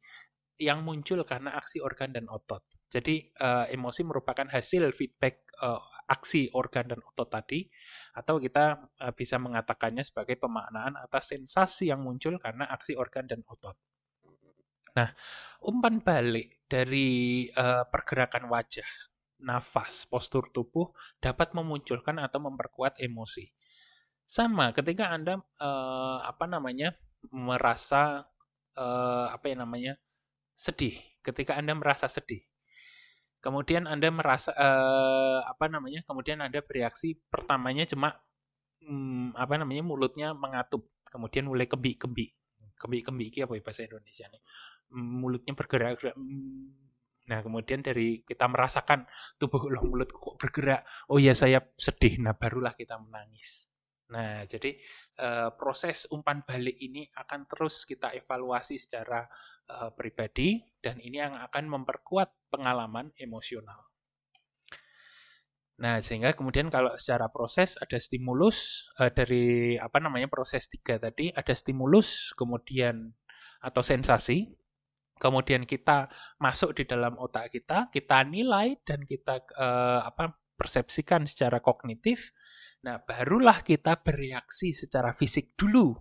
yang muncul karena aksi organ dan otot. Jadi uh, emosi merupakan hasil feedback uh, aksi organ dan otot tadi, atau kita uh, bisa mengatakannya sebagai pemaknaan atas sensasi yang muncul karena aksi organ dan otot. Nah, umpan balik dari uh, pergerakan wajah, nafas, postur tubuh dapat memunculkan atau memperkuat emosi. Sama ketika Anda uh, apa namanya merasa uh, apa yang namanya sedih, ketika Anda merasa sedih. Kemudian anda merasa uh, apa namanya kemudian anda bereaksi pertamanya cuma um, apa namanya mulutnya mengatup kemudian mulai kebi-kebi kebi-kebi apa ya bahasa Indonesia nih mulutnya bergerak nah kemudian dari kita merasakan tubuh [LAUGHS] loh mulut kok bergerak oh ya saya sedih. Nah barulah kita menangis. Nah, jadi uh, proses umpan balik ini akan terus kita evaluasi secara uh, pribadi dan ini yang akan memperkuat pengalaman emosional. Nah, sehingga kemudian kalau secara proses ada stimulus uh, dari apa namanya proses tiga tadi ada stimulus kemudian atau sensasi, kemudian kita masuk di dalam otak kita, kita nilai dan kita uh, apa persepsikan secara kognitif Nah, barulah kita bereaksi secara fisik dulu.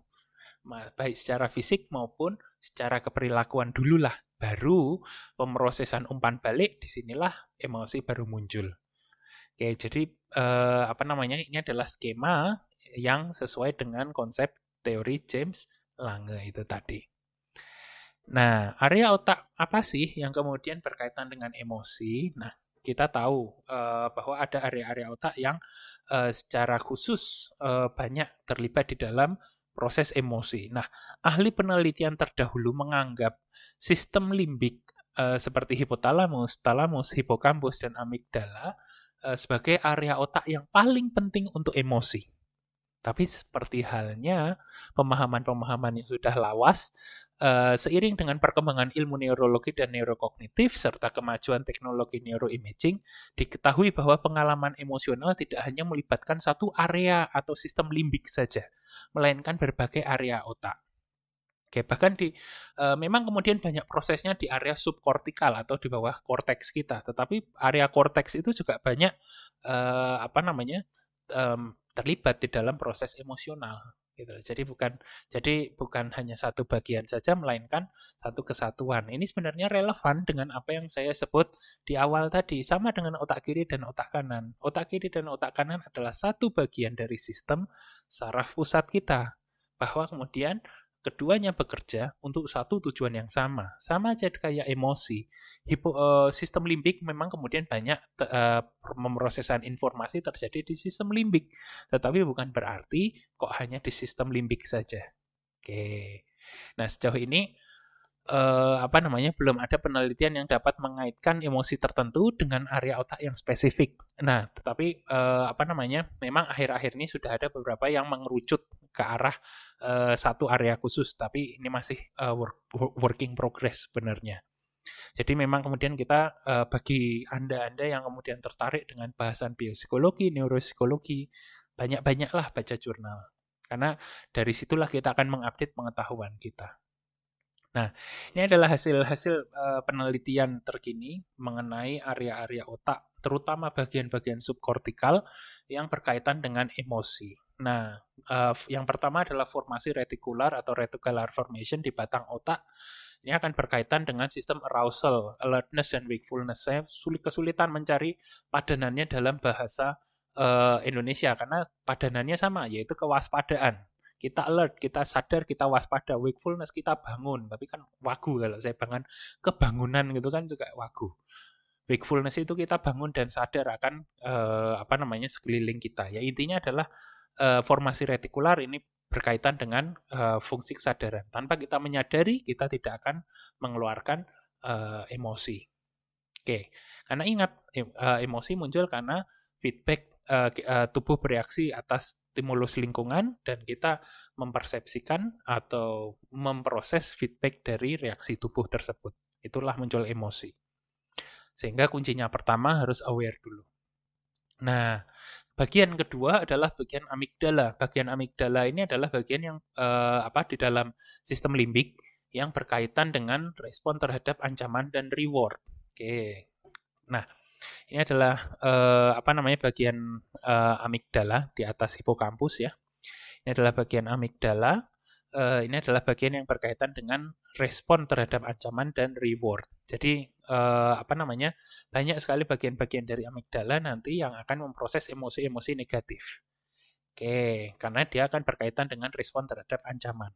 Baik secara fisik maupun secara keperilakuan dululah. Baru pemrosesan umpan balik, di sinilah emosi baru muncul. Oke, jadi eh, apa namanya? Ini adalah skema yang sesuai dengan konsep teori James Lange itu tadi. Nah, area otak apa sih yang kemudian berkaitan dengan emosi? Nah, kita tahu uh, bahwa ada area-area otak yang uh, secara khusus uh, banyak terlibat di dalam proses emosi. Nah, ahli penelitian terdahulu menganggap sistem limbik uh, seperti hipotalamus, talamus, hipokampus, dan amigdala uh, sebagai area otak yang paling penting untuk emosi. Tapi seperti halnya pemahaman-pemahaman yang sudah lawas, Uh, seiring dengan perkembangan ilmu neurologi dan neurokognitif serta kemajuan teknologi neuroimaging, diketahui bahwa pengalaman emosional tidak hanya melibatkan satu area atau sistem limbik saja, melainkan berbagai area otak. Oke, bahkan di uh, memang kemudian banyak prosesnya di area subkortikal atau di bawah korteks kita, tetapi area korteks itu juga banyak uh, apa namanya um, terlibat di dalam proses emosional gitu. Jadi bukan jadi bukan hanya satu bagian saja melainkan satu kesatuan. Ini sebenarnya relevan dengan apa yang saya sebut di awal tadi sama dengan otak kiri dan otak kanan. Otak kiri dan otak kanan adalah satu bagian dari sistem saraf pusat kita. Bahwa kemudian keduanya bekerja untuk satu tujuan yang sama. Sama aja kayak emosi. Hipo, uh, sistem limbik memang kemudian banyak uh, pemrosesan informasi terjadi di sistem limbik. Tetapi bukan berarti kok hanya di sistem limbik saja. Oke. Nah, sejauh ini uh, apa namanya belum ada penelitian yang dapat mengaitkan emosi tertentu dengan area otak yang spesifik. Nah, tetapi uh, apa namanya memang akhir-akhir ini sudah ada beberapa yang mengerucut ke arah uh, satu area khusus, tapi ini masih uh, work, working progress sebenarnya. Jadi memang kemudian kita uh, bagi anda-anda yang kemudian tertarik dengan bahasan biopsikologi, neuropsikologi, banyak-banyaklah baca jurnal. Karena dari situlah kita akan mengupdate pengetahuan kita. Nah, ini adalah hasil-hasil uh, penelitian terkini mengenai area-area otak, terutama bagian-bagian subkortikal yang berkaitan dengan emosi. Nah, uh, yang pertama adalah formasi retikular atau reticular formation di batang otak. Ini akan berkaitan dengan sistem arousal, alertness, dan wakefulness. Saya sulit kesulitan mencari padanannya dalam bahasa uh, Indonesia karena padanannya sama, yaitu kewaspadaan kita alert, kita sadar, kita waspada, wakefulness kita bangun. Tapi kan wagu kalau saya bangun kebangunan gitu kan juga wagu. Wakefulness itu kita bangun dan sadar akan uh, apa namanya sekeliling kita. Ya intinya adalah uh, formasi retikular ini berkaitan dengan uh, fungsi kesadaran. Tanpa kita menyadari, kita tidak akan mengeluarkan uh, emosi. Oke, karena ingat emosi muncul karena feedback uh, uh, tubuh bereaksi atas stimulus lingkungan dan kita mempersepsikan atau memproses feedback dari reaksi tubuh tersebut. Itulah muncul emosi. Sehingga kuncinya pertama harus aware dulu. Nah, bagian kedua adalah bagian amigdala. Bagian amigdala ini adalah bagian yang uh, apa di dalam sistem limbik yang berkaitan dengan respon terhadap ancaman dan reward. Oke. Nah, ini adalah uh, apa namanya bagian uh, amigdala di atas hipokampus ya. Ini adalah bagian amigdala. Uh, ini adalah bagian yang berkaitan dengan respon terhadap ancaman dan reward. Jadi uh, apa namanya banyak sekali bagian-bagian dari amigdala nanti yang akan memproses emosi-emosi negatif. Oke, karena dia akan berkaitan dengan respon terhadap ancaman.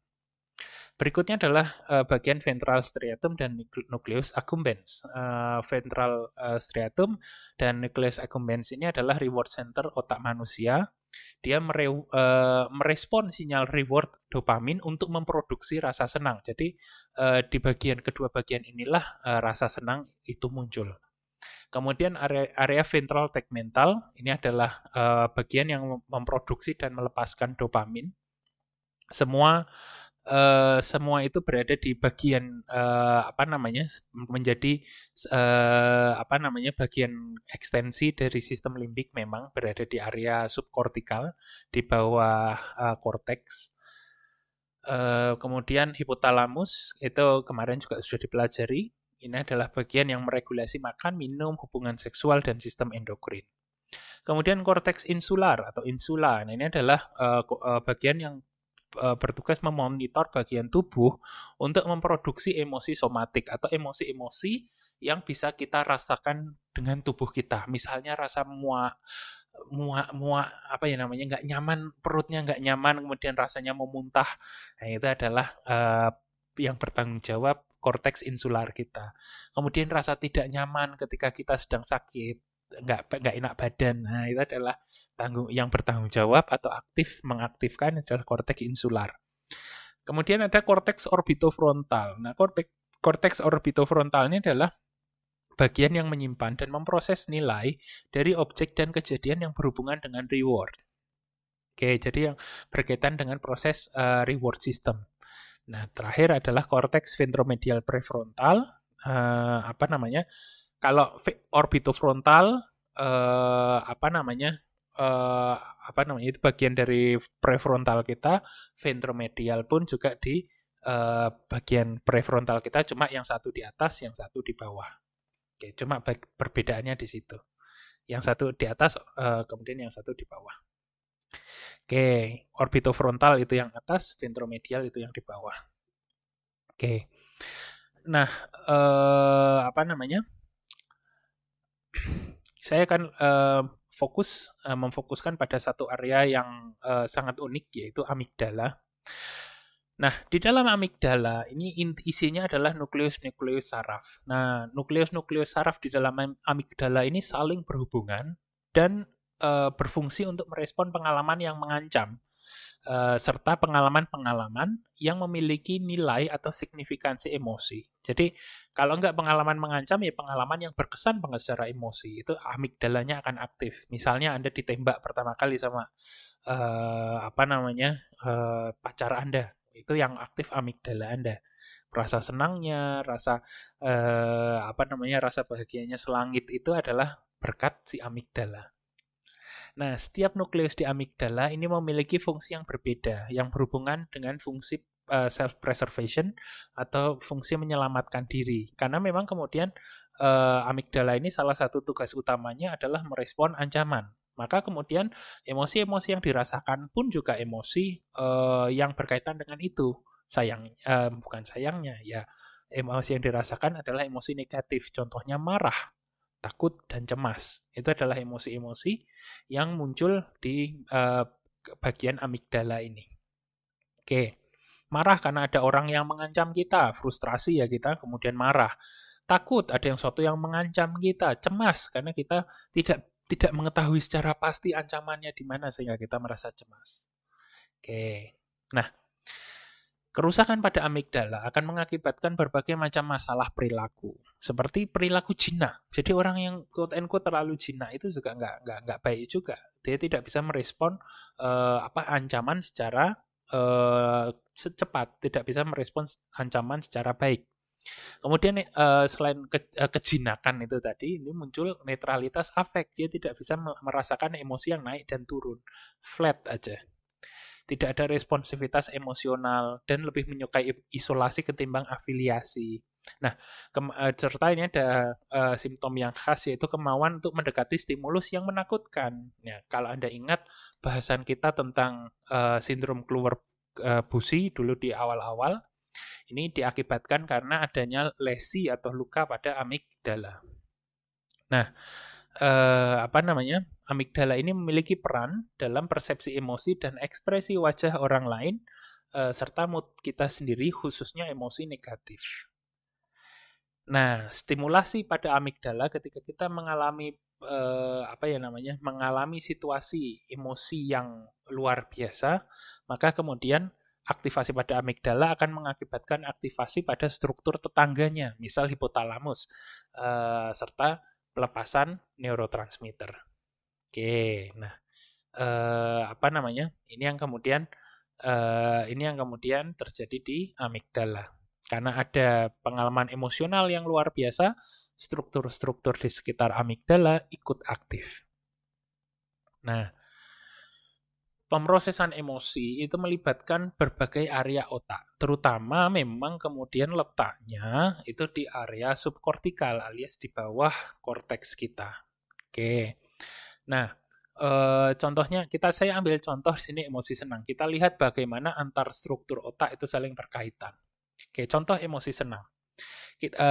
Berikutnya adalah uh, bagian ventral striatum dan nucleus accumbens. Uh, ventral uh, striatum dan nucleus accumbens ini adalah reward center otak manusia. Dia mere uh, merespon sinyal reward dopamin untuk memproduksi rasa senang. Jadi uh, di bagian kedua bagian inilah uh, rasa senang itu muncul. Kemudian area, area ventral tegmental ini adalah uh, bagian yang memproduksi dan melepaskan dopamin. Semua uh, semua itu berada di bagian uh, apa namanya menjadi uh, apa namanya bagian ekstensi dari sistem limbik memang berada di area subkortikal di bawah uh, korteks. Uh, kemudian hipotalamus itu kemarin juga sudah dipelajari. Ini adalah bagian yang meregulasi makan, minum, hubungan seksual dan sistem endokrin. Kemudian korteks insular atau insula. Nah, ini adalah uh, bagian yang Eh, bertugas memonitor bagian tubuh untuk memproduksi emosi somatik atau emosi-emosi yang bisa kita rasakan dengan tubuh kita. Misalnya rasa muak, muak, muak apa ya namanya nggak nyaman perutnya nggak nyaman kemudian rasanya mau muntah. Nah itu adalah uh, yang bertanggung jawab korteks insular kita. Kemudian rasa tidak nyaman ketika kita sedang sakit nggak nggak enak badan. Nah, itu adalah tanggung yang bertanggung jawab atau aktif mengaktifkan adalah korteks insular. Kemudian ada korteks orbitofrontal. Nah, korteks korteks orbitofrontal ini adalah bagian yang menyimpan dan memproses nilai dari objek dan kejadian yang berhubungan dengan reward. Oke, jadi yang berkaitan dengan proses uh, reward system. Nah, terakhir adalah korteks ventromedial prefrontal. Uh, apa namanya? Kalau orbitofrontal eh, apa namanya eh, apa namanya itu bagian dari prefrontal kita, ventromedial pun juga di eh, bagian prefrontal kita cuma yang satu di atas, yang satu di bawah. Oke, cuma perbedaannya di situ. Yang satu di atas, eh, kemudian yang satu di bawah. Oke, orbitofrontal itu yang atas, ventromedial itu yang di bawah. Oke. Nah, eh, apa namanya? Saya akan uh, fokus uh, memfokuskan pada satu area yang uh, sangat unik yaitu amigdala. Nah, di dalam amigdala ini isinya adalah nukleus-nukleus saraf. Nah, nukleus-nukleus saraf di dalam amigdala ini saling berhubungan dan uh, berfungsi untuk merespon pengalaman yang mengancam. Uh, serta pengalaman-pengalaman yang memiliki nilai atau signifikansi emosi. Jadi kalau nggak pengalaman mengancam ya pengalaman yang berkesan banget secara emosi itu amigdalanya akan aktif. Misalnya Anda ditembak pertama kali sama uh, apa namanya uh, pacar Anda itu yang aktif amigdala Anda. Rasa senangnya, rasa uh, apa namanya rasa bahagianya selangit itu adalah berkat si amigdala. Nah, setiap nukleus di amigdala ini memiliki fungsi yang berbeda, yang berhubungan dengan fungsi uh, self-preservation atau fungsi menyelamatkan diri. Karena memang kemudian uh, amigdala ini salah satu tugas utamanya adalah merespon ancaman. Maka kemudian emosi-emosi yang dirasakan pun juga emosi uh, yang berkaitan dengan itu. Sayang, uh, bukan sayangnya, ya emosi yang dirasakan adalah emosi negatif. Contohnya marah, takut dan cemas. Itu adalah emosi-emosi yang muncul di uh, bagian amigdala ini. Oke, marah karena ada orang yang mengancam kita, frustrasi ya kita kemudian marah. Takut ada yang suatu yang mengancam kita, cemas karena kita tidak tidak mengetahui secara pasti ancamannya di mana sehingga kita merasa cemas. Oke. Nah, Kerusakan pada amigdala akan mengakibatkan berbagai macam masalah perilaku, seperti perilaku jinak. Jadi orang yang quote unquote terlalu jinak itu juga nggak nggak nggak baik juga. Dia tidak bisa merespon uh, apa ancaman secara uh, secepat, tidak bisa merespon ancaman secara baik. Kemudian uh, selain ke, uh, kejinakan itu tadi, ini muncul netralitas afek. Dia tidak bisa merasakan emosi yang naik dan turun, flat aja tidak ada responsivitas emosional dan lebih menyukai isolasi ketimbang afiliasi. Nah, uh, serta ini ada uh, simptom yang khas yaitu kemauan untuk mendekati stimulus yang menakutkan. Ya, kalau Anda ingat bahasan kita tentang uh, sindrom keluar uh, busi dulu di awal-awal, ini diakibatkan karena adanya lesi atau luka pada amigdala. Nah, uh, apa namanya? Amigdala ini memiliki peran dalam persepsi emosi dan ekspresi wajah orang lain uh, serta mood kita sendiri khususnya emosi negatif. Nah, stimulasi pada amigdala ketika kita mengalami uh, apa ya namanya? mengalami situasi emosi yang luar biasa, maka kemudian aktivasi pada amigdala akan mengakibatkan aktivasi pada struktur tetangganya, misal hipotalamus, uh, serta pelepasan neurotransmitter. Oke, nah eh, apa namanya? Ini yang kemudian eh, ini yang kemudian terjadi di amigdala. Karena ada pengalaman emosional yang luar biasa, struktur-struktur di sekitar amigdala ikut aktif. Nah, pemrosesan emosi itu melibatkan berbagai area otak, terutama memang kemudian letaknya itu di area subkortikal alias di bawah korteks kita. Oke. Nah, e, contohnya kita saya ambil contoh sini emosi senang. Kita lihat bagaimana antar struktur otak itu saling berkaitan. Oke, contoh emosi senang. Kita, e,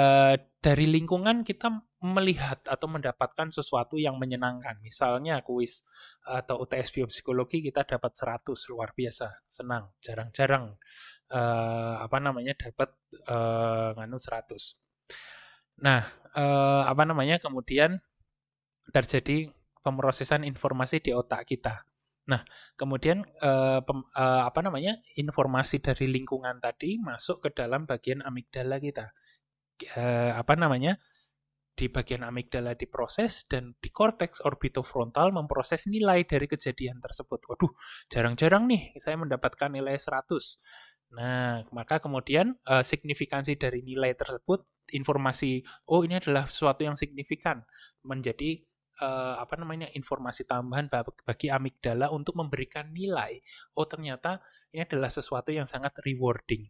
dari lingkungan kita melihat atau mendapatkan sesuatu yang menyenangkan. Misalnya kuis atau UTS biopsikologi kita dapat 100 luar biasa, senang. Jarang-jarang e, apa namanya dapat e, nganu 100. Nah, e, apa namanya kemudian terjadi pemrosesan informasi di otak kita. Nah, kemudian eh, pem, eh, apa namanya informasi dari lingkungan tadi masuk ke dalam bagian amigdala kita. Eh, apa namanya di bagian amigdala diproses dan di korteks orbitofrontal memproses nilai dari kejadian tersebut. Waduh, jarang-jarang nih saya mendapatkan nilai 100. Nah, maka kemudian uh, signifikansi dari nilai tersebut, informasi, oh ini adalah sesuatu yang signifikan, menjadi uh, apa namanya informasi tambahan bagi amigdala untuk memberikan nilai. Oh ternyata ini adalah sesuatu yang sangat rewarding.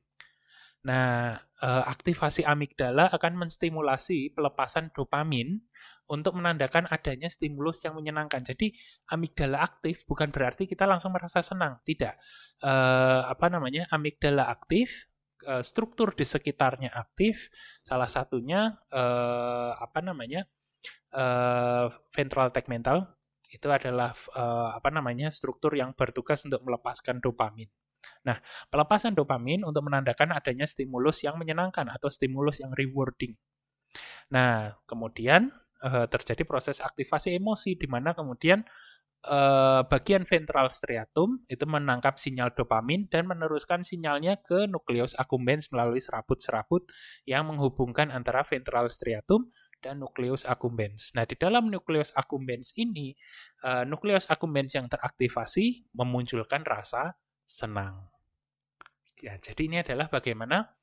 Nah, uh, aktivasi amigdala akan menstimulasi pelepasan dopamin untuk menandakan adanya stimulus yang menyenangkan. Jadi amigdala aktif bukan berarti kita langsung merasa senang, tidak. Uh, apa namanya amigdala aktif struktur di sekitarnya aktif salah satunya uh, apa namanya uh, ventral tegmental itu adalah uh, apa namanya struktur yang bertugas untuk melepaskan dopamin. Nah, pelepasan dopamin untuk menandakan adanya stimulus yang menyenangkan atau stimulus yang rewarding. Nah, kemudian uh, terjadi proses aktivasi emosi di mana kemudian uh, bagian ventral striatum itu menangkap sinyal dopamin dan meneruskan sinyalnya ke nukleus accumbens melalui serabut-serabut yang menghubungkan antara ventral striatum dan nukleus accumbens. Nah, di dalam nukleus accumbens ini, uh, nukleus accumbens yang teraktivasi memunculkan rasa senang. Ya, jadi ini adalah bagaimana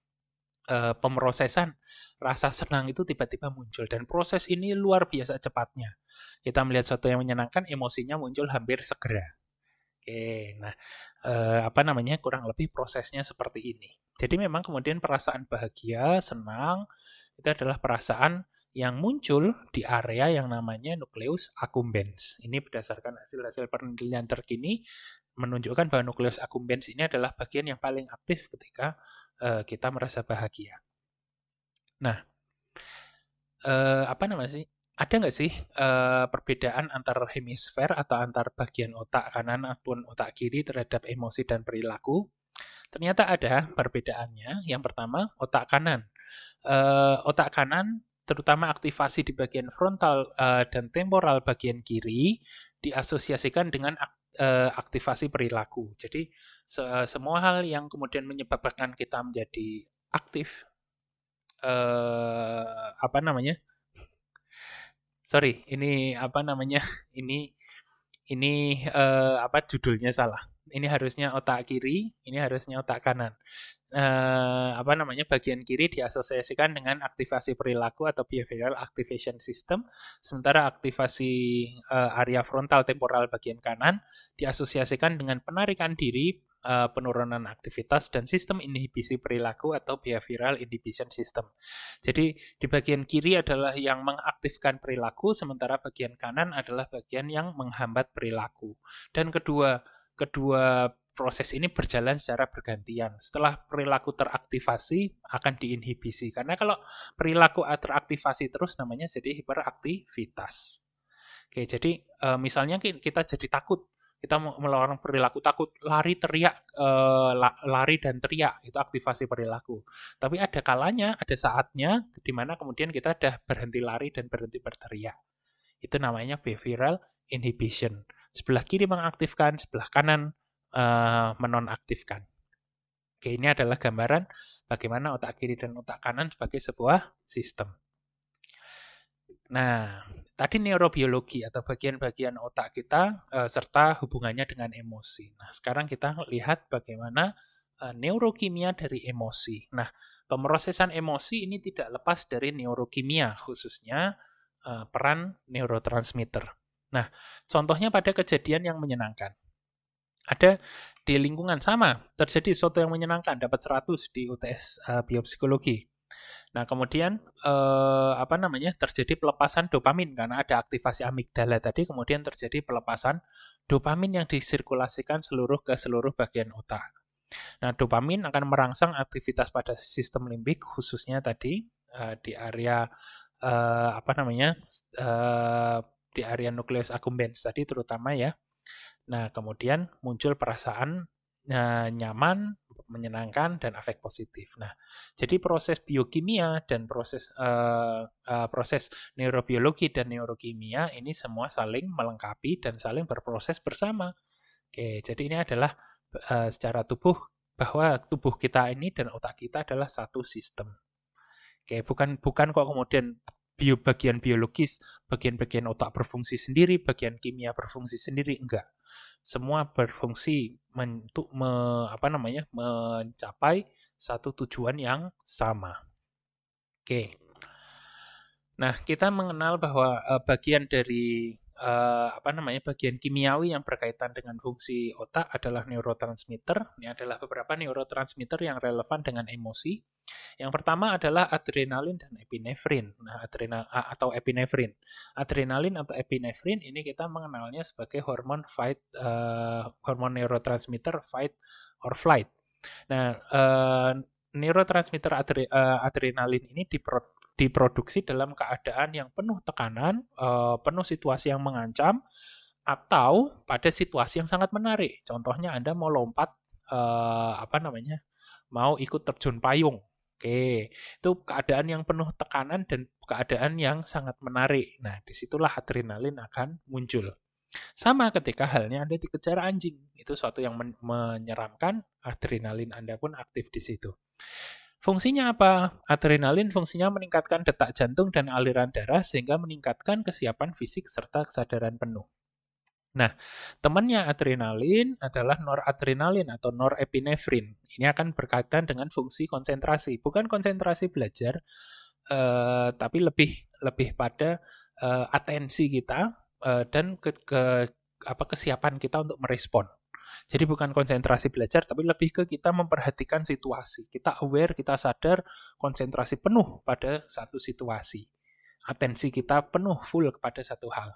uh, pemrosesan rasa senang itu tiba-tiba muncul dan proses ini luar biasa cepatnya. Kita melihat sesuatu yang menyenangkan, emosinya muncul hampir segera. Oke, nah uh, apa namanya kurang lebih prosesnya seperti ini. Jadi memang kemudian perasaan bahagia, senang itu adalah perasaan yang muncul di area yang namanya nukleus accumbens. Ini berdasarkan hasil-hasil penelitian terkini menunjukkan bahwa nukleus accumbens ini adalah bagian yang paling aktif ketika uh, kita merasa bahagia. Nah, uh, apa namanya sih? Ada nggak sih uh, perbedaan antar hemisfer atau antar bagian otak kanan ataupun otak kiri terhadap emosi dan perilaku? Ternyata ada perbedaannya. Yang pertama, otak kanan. Uh, otak kanan terutama aktivasi di bagian frontal uh, dan temporal bagian kiri diasosiasikan dengan uh, aktivasi perilaku. Jadi se semua hal yang kemudian menyebabkan kita menjadi aktif, uh, apa namanya? Sorry, ini apa namanya? [LAUGHS] Ini ini uh, apa judulnya salah. Ini harusnya otak kiri, ini harusnya otak kanan eh, apa namanya bagian kiri diasosiasikan dengan aktivasi perilaku atau behavioral activation system, sementara aktivasi eh, area frontal temporal bagian kanan diasosiasikan dengan penarikan diri, eh, penurunan aktivitas dan sistem inhibisi perilaku atau behavioral inhibition system. Jadi di bagian kiri adalah yang mengaktifkan perilaku, sementara bagian kanan adalah bagian yang menghambat perilaku. Dan kedua kedua proses ini berjalan secara bergantian. Setelah perilaku teraktivasi akan diinhibisi. Karena kalau perilaku teraktivasi terus namanya jadi hiperaktivitas. Oke, jadi e, misalnya kita jadi takut, kita melawan perilaku takut, lari teriak, e, lari dan teriak itu aktivasi perilaku. Tapi ada kalanya, ada saatnya di mana kemudian kita sudah berhenti lari dan berhenti berteriak. Itu namanya behavioral inhibition. Sebelah kiri mengaktifkan, sebelah kanan uh, menonaktifkan. Oke, ini adalah gambaran bagaimana otak kiri dan otak kanan sebagai sebuah sistem. Nah, tadi neurobiologi atau bagian-bagian otak kita uh, serta hubungannya dengan emosi. Nah, sekarang kita lihat bagaimana uh, neurokimia dari emosi. Nah, pemrosesan emosi ini tidak lepas dari neurokimia, khususnya uh, peran neurotransmitter. Nah, contohnya pada kejadian yang menyenangkan ada di lingkungan sama terjadi sesuatu yang menyenangkan dapat 100 di UTS uh, eh, biopsikologi. Nah, kemudian eh, apa namanya? terjadi pelepasan dopamin karena ada aktivasi amigdala tadi, kemudian terjadi pelepasan dopamin yang disirkulasikan seluruh ke seluruh bagian otak. Nah, dopamin akan merangsang aktivitas pada sistem limbik khususnya tadi eh, di area eh, apa namanya? Eh, di area nukleus accumbens tadi terutama ya. Nah, kemudian muncul perasaan uh, nyaman, menyenangkan, dan afek positif. Nah, jadi proses biokimia dan proses uh, uh, proses neurobiologi dan neurokimia ini semua saling melengkapi dan saling berproses bersama. Oke, jadi ini adalah uh, secara tubuh bahwa tubuh kita ini dan otak kita adalah satu sistem. Oke, bukan bukan kok kemudian bio bagian biologis, bagian-bagian otak berfungsi sendiri, bagian kimia berfungsi sendiri, enggak semua berfungsi untuk me, apa namanya mencapai satu tujuan yang sama. Oke. Nah, kita mengenal bahwa uh, bagian dari uh, apa namanya bagian kimiawi yang berkaitan dengan fungsi otak adalah neurotransmitter. Ini adalah beberapa neurotransmitter yang relevan dengan emosi. Yang pertama adalah adrenalin dan epinefrin. Nah, adrenal atau epinefrin. Adrenalin atau epinefrin ini kita mengenalnya sebagai hormon fight uh, hormon neurotransmitter fight or flight. Nah, uh, neurotransmitter adre, uh, adrenalin ini dipro, diproduksi dalam keadaan yang penuh tekanan, uh, penuh situasi yang mengancam, atau pada situasi yang sangat menarik. Contohnya Anda mau lompat, uh, apa namanya, mau ikut terjun payung, Oke, itu keadaan yang penuh tekanan dan keadaan yang sangat menarik. Nah, di situlah adrenalin akan muncul. Sama ketika halnya Anda dikejar anjing, itu suatu yang men menyeramkan, adrenalin Anda pun aktif di situ. Fungsinya apa? Adrenalin fungsinya meningkatkan detak jantung dan aliran darah sehingga meningkatkan kesiapan fisik serta kesadaran penuh. Nah, temannya adrenalin adalah noradrenalin atau norepinefrin. Ini akan berkaitan dengan fungsi konsentrasi, bukan konsentrasi belajar, eh, tapi lebih lebih pada eh, atensi kita eh, dan ke, ke apa kesiapan kita untuk merespon. Jadi bukan konsentrasi belajar, tapi lebih ke kita memperhatikan situasi. Kita aware, kita sadar, konsentrasi penuh pada satu situasi. Atensi kita penuh full kepada satu hal.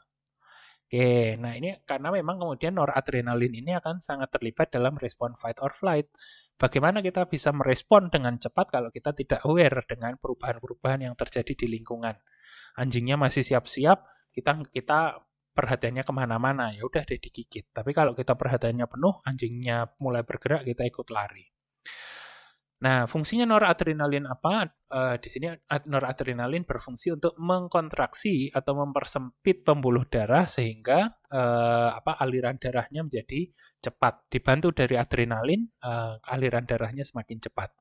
Oke, nah ini karena memang kemudian noradrenalin ini akan sangat terlibat dalam respon fight or flight. Bagaimana kita bisa merespon dengan cepat kalau kita tidak aware dengan perubahan-perubahan yang terjadi di lingkungan. Anjingnya masih siap-siap, kita kita perhatiannya ke mana-mana, ya udah deh digigit. Tapi kalau kita perhatiannya penuh, anjingnya mulai bergerak, kita ikut lari. Nah, fungsinya noradrenalin apa? Uh, di sini noradrenalin berfungsi untuk mengkontraksi atau mempersempit pembuluh darah sehingga uh, apa aliran darahnya menjadi cepat. Dibantu dari adrenalin, uh, aliran darahnya semakin cepat.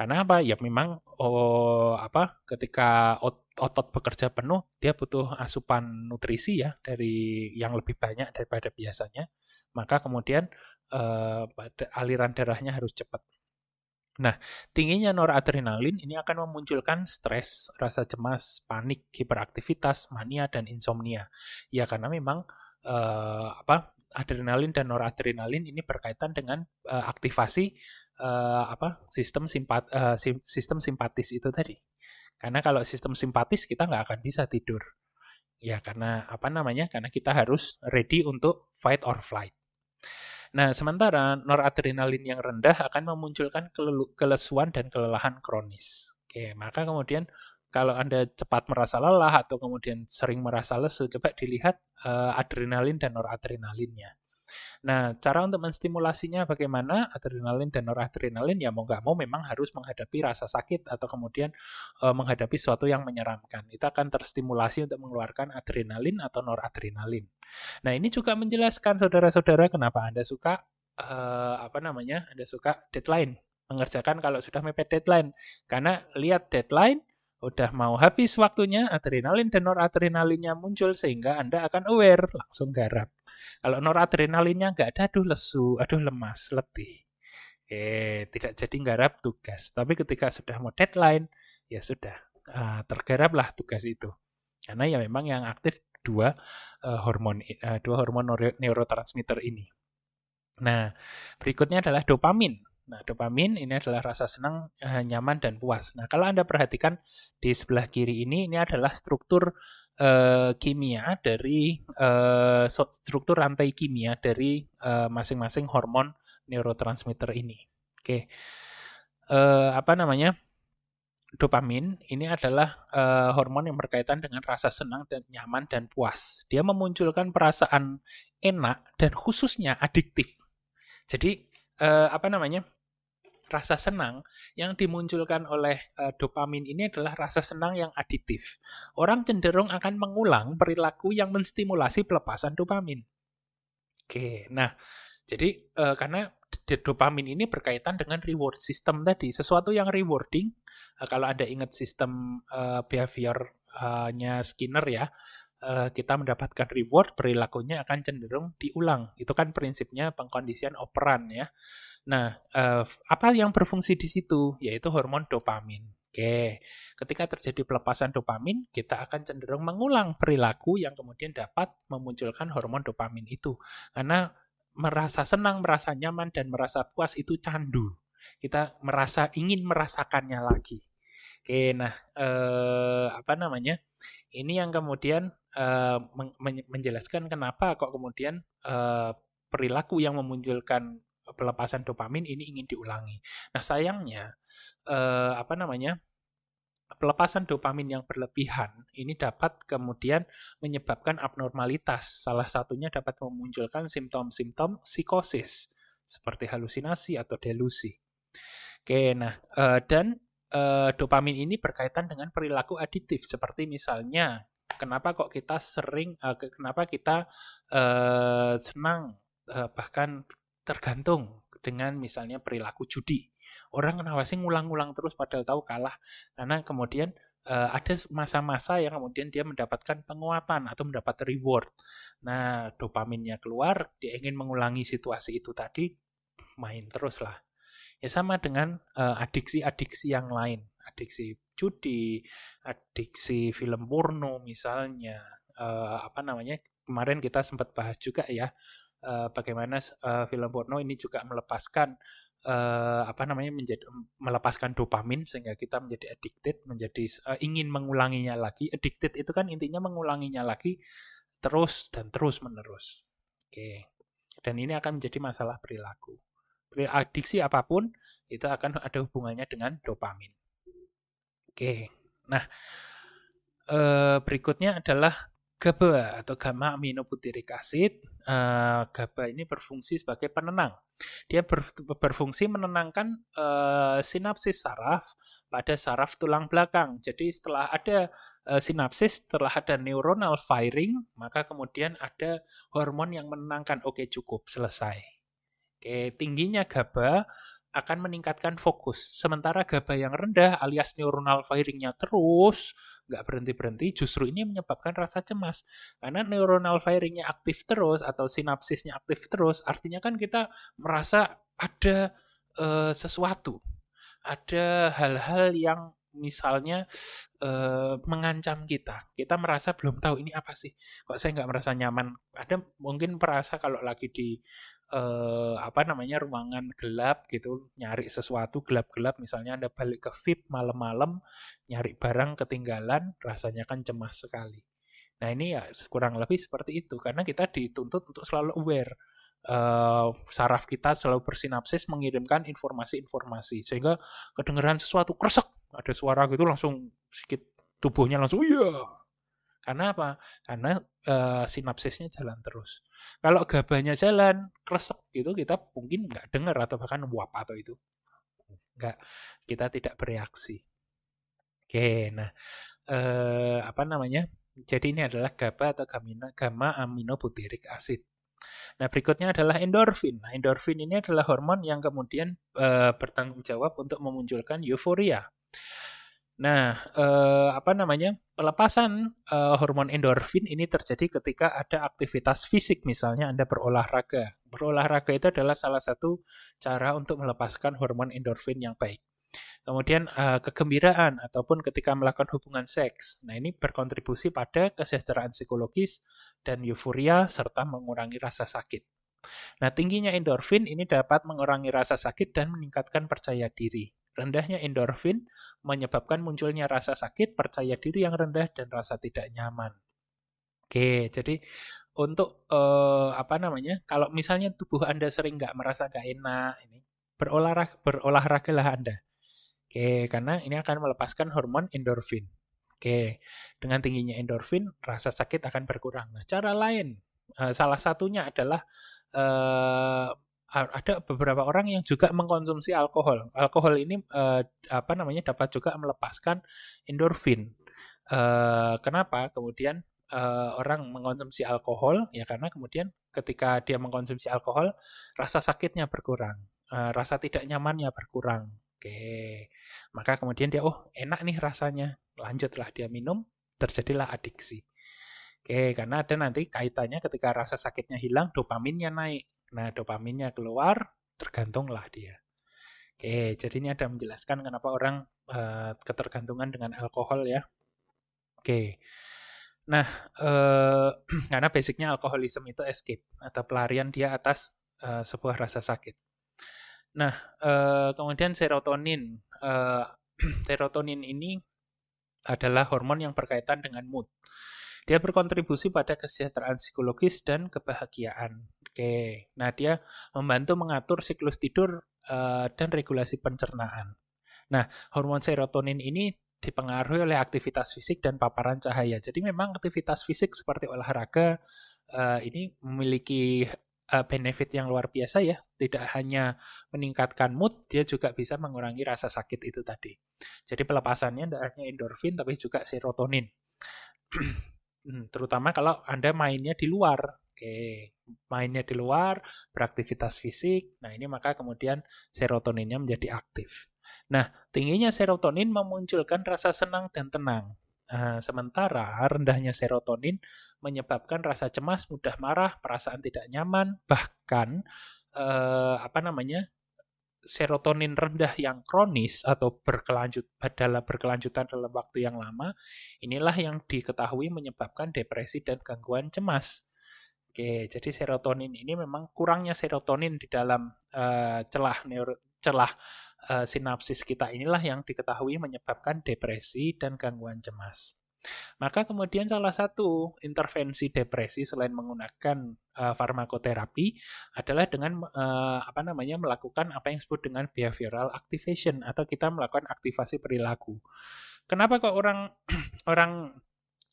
Karena apa? Ya memang oh, apa? Ketika ot otot bekerja penuh, dia butuh asupan nutrisi ya dari yang lebih banyak daripada biasanya. Maka kemudian uh, aliran darahnya harus cepat. Nah, tingginya noradrenalin ini akan memunculkan stres, rasa cemas, panik, hiperaktivitas, mania, dan insomnia. Ya, karena memang uh, apa adrenalin dan noradrenalin ini berkaitan dengan uh, aktivasi uh, apa sistem simpat uh, sistem simpatis itu tadi. Karena kalau sistem simpatis kita nggak akan bisa tidur. Ya, karena apa namanya? Karena kita harus ready untuk fight or flight. Nah, sementara noradrenalin yang rendah akan memunculkan kelesuan dan kelelahan kronis. Oke, maka kemudian kalau Anda cepat merasa lelah atau kemudian sering merasa lesu, coba dilihat uh, adrenalin dan noradrenalinnya. Nah, cara untuk menstimulasinya bagaimana? Adrenalin dan noradrenalin ya mau nggak mau memang harus menghadapi rasa sakit atau kemudian e, menghadapi sesuatu yang menyeramkan. Itu akan terstimulasi untuk mengeluarkan adrenalin atau noradrenalin. Nah, ini juga menjelaskan saudara-saudara kenapa Anda suka e, apa namanya? Anda suka deadline, mengerjakan kalau sudah mepet deadline. Karena lihat deadline udah mau habis waktunya, adrenalin dan noradrenalinnya muncul sehingga Anda akan aware, langsung garap. Kalau noradrenalinnya nggak ada, aduh lesu, aduh lemas, letih. Eh, tidak jadi nggarap tugas. Tapi ketika sudah mau deadline, ya sudah, uh, tergaraplah tugas itu. Karena ya memang yang aktif dua uh, hormon uh, dua hormon neurotransmitter ini. Nah, berikutnya adalah dopamin. Nah, dopamin ini adalah rasa senang, uh, nyaman, dan puas. Nah, kalau Anda perhatikan di sebelah kiri ini, ini adalah struktur uh, kimia dari uh, struktur rantai kimia dari eh, masing-masing hormon neurotransmitter ini. Oke, uh, apa namanya? Dopamin ini adalah uh, hormon yang berkaitan dengan rasa senang dan nyaman dan puas. Dia memunculkan perasaan enak dan khususnya adiktif. Jadi apa namanya? Rasa senang yang dimunculkan oleh uh, dopamin ini adalah rasa senang yang aditif. Orang cenderung akan mengulang perilaku yang menstimulasi pelepasan dopamin. Oke, nah jadi uh, karena dopamin ini berkaitan dengan reward system tadi, sesuatu yang rewarding. Uh, kalau Anda ingat sistem uh, behavior-nya Skinner ya, uh, kita mendapatkan reward, perilakunya akan cenderung diulang. Itu kan prinsipnya pengkondisian operan ya. Nah, uh, apa yang berfungsi di situ? Yaitu hormon dopamin. Oke, ketika terjadi pelepasan dopamin, kita akan cenderung mengulang perilaku yang kemudian dapat memunculkan hormon dopamin itu. Karena merasa senang, merasa nyaman, dan merasa puas itu candu. Kita merasa ingin merasakannya lagi. Oke, nah eh, apa namanya? Ini yang kemudian eh, menjelaskan kenapa kok kemudian eh, perilaku yang memunculkan pelepasan dopamin ini ingin diulangi. Nah, sayangnya eh, apa namanya? pelepasan dopamin yang berlebihan ini dapat kemudian menyebabkan abnormalitas. Salah satunya dapat memunculkan simptom-simptom psikosis seperti halusinasi atau delusi. Oke, nah eh, dan dopamin ini berkaitan dengan perilaku adiktif seperti misalnya kenapa kok kita sering eh, kenapa kita eh, senang eh, bahkan tergantung dengan misalnya perilaku judi. Orang kenapa sih ngulang-ngulang terus padahal tahu kalah? Karena kemudian uh, ada masa-masa yang kemudian dia mendapatkan penguatan atau mendapat reward. Nah, dopaminnya keluar, dia ingin mengulangi situasi itu tadi, main terus lah. Ya sama dengan uh, adiksi-adiksi yang lain, adiksi judi, adiksi film porno misalnya, uh, apa namanya? Kemarin kita sempat bahas juga ya uh, bagaimana uh, film porno ini juga melepaskan uh, apa namanya menjadi melepaskan dopamin sehingga kita menjadi addicted, menjadi uh, ingin mengulanginya lagi. Addicted itu kan intinya mengulanginya lagi terus dan terus menerus. Oke. Okay. Dan ini akan menjadi masalah perilaku. Adiksi apa pun itu akan ada hubungannya dengan dopamin. Oke. Nah, uh, berikutnya adalah GABA atau gamma aminobutyric acid, uh, GABA ini berfungsi sebagai penenang. Dia ber, berfungsi menenangkan uh, sinapsis saraf pada saraf tulang belakang. Jadi setelah ada uh, sinapsis, setelah ada neuronal firing, maka kemudian ada hormon yang menenangkan. Oke, cukup, selesai. Oke, tingginya GABA akan meningkatkan fokus. Sementara GABA yang rendah alias neuronal firingnya terus, nggak berhenti-berhenti, justru ini menyebabkan rasa cemas. Karena neuronal firingnya aktif terus atau sinapsisnya aktif terus, artinya kan kita merasa ada uh, sesuatu. Ada hal-hal yang misalnya uh, mengancam kita. Kita merasa belum tahu ini apa sih. Kok saya nggak merasa nyaman. Ada mungkin merasa kalau lagi di uh, apa namanya ruangan gelap gitu nyari sesuatu gelap-gelap. Misalnya anda balik ke VIP malam-malam nyari barang ketinggalan rasanya kan cemas sekali. Nah ini ya kurang lebih seperti itu. Karena kita dituntut untuk selalu aware. Uh, saraf kita selalu bersinapsis mengirimkan informasi-informasi. Sehingga kedengeran sesuatu kresek ada suara gitu langsung sedikit tubuhnya langsung iya karena apa? Karena uh, sinapsisnya jalan terus. Kalau gabahnya jalan, kresek gitu, kita mungkin nggak dengar atau bahkan wap atau itu. Nggak, kita tidak bereaksi. Oke, nah uh, apa namanya? Jadi ini adalah GABA atau gamma, gamma aminobutyric acid. Nah, berikutnya adalah endorfin. Nah, endorfin ini adalah hormon yang kemudian uh, bertanggung jawab untuk memunculkan euforia. Nah, eh, apa namanya? Pelepasan eh, hormon endorfin ini terjadi ketika ada aktivitas fisik, misalnya Anda berolahraga. Berolahraga itu adalah salah satu cara untuk melepaskan hormon endorfin yang baik. Kemudian eh, kegembiraan ataupun ketika melakukan hubungan seks. Nah, ini berkontribusi pada kesejahteraan psikologis dan euforia serta mengurangi rasa sakit. Nah, tingginya endorfin ini dapat mengurangi rasa sakit dan meningkatkan percaya diri. Rendahnya endorfin menyebabkan munculnya rasa sakit, percaya diri yang rendah, dan rasa tidak nyaman. Oke, jadi untuk uh, apa namanya? Kalau misalnya tubuh Anda sering nggak merasa nggak enak, ini berolahraga berolahraga lah Anda. Oke, karena ini akan melepaskan hormon endorfin. Oke, dengan tingginya endorfin, rasa sakit akan berkurang. Nah, cara lain, uh, salah satunya adalah uh, ada beberapa orang yang juga mengkonsumsi alkohol. Alkohol ini uh, apa namanya dapat juga melepaskan endorfin. Uh, kenapa? Kemudian uh, orang mengkonsumsi alkohol ya karena kemudian ketika dia mengkonsumsi alkohol rasa sakitnya berkurang, uh, rasa tidak nyamannya berkurang. Oke, maka kemudian dia oh enak nih rasanya, lanjutlah dia minum, terjadilah adiksi. Oke, karena ada nanti kaitannya ketika rasa sakitnya hilang, dopaminnya naik. Nah, dopaminnya keluar, tergantunglah dia. Oke, jadi ini ada menjelaskan kenapa orang uh, ketergantungan dengan alkohol ya. Oke. Nah, uh, [CLEARS THROAT] karena basicnya alkoholisme itu escape atau pelarian dia atas uh, sebuah rasa sakit. Nah, uh, kemudian serotonin. Uh, [CLEARS THROAT] serotonin ini adalah hormon yang berkaitan dengan mood. Dia berkontribusi pada kesejahteraan psikologis dan kebahagiaan. Oke, nah dia membantu mengatur siklus tidur uh, dan regulasi pencernaan. Nah, hormon serotonin ini dipengaruhi oleh aktivitas fisik dan paparan cahaya. Jadi memang aktivitas fisik seperti olahraga uh, ini memiliki uh, benefit yang luar biasa ya. Tidak hanya meningkatkan mood, dia juga bisa mengurangi rasa sakit itu tadi. Jadi pelepasannya tidak hanya endorfin tapi juga serotonin. [CLEARS THROAT] Hmm, terutama kalau Anda mainnya di luar. Oke, mainnya di luar, beraktivitas fisik. Nah, ini maka kemudian serotoninnya menjadi aktif. Nah, tingginya serotonin memunculkan rasa senang dan tenang. Nah, sementara rendahnya serotonin menyebabkan rasa cemas, mudah marah, perasaan tidak nyaman, bahkan eh, apa namanya serotonin rendah yang kronis atau berkelanjut dalam berkelanjutan dalam waktu yang lama, inilah yang diketahui menyebabkan depresi dan gangguan cemas. Oke, jadi serotonin ini memang kurangnya serotonin di dalam uh, celah neuro, celah uh, sinapsis kita inilah yang diketahui menyebabkan depresi dan gangguan cemas. Maka kemudian salah satu intervensi depresi selain menggunakan uh, farmakoterapi adalah dengan uh, apa namanya melakukan apa yang disebut dengan behavioral activation atau kita melakukan aktivasi perilaku. Kenapa kok orang [CLEARS THROAT] orang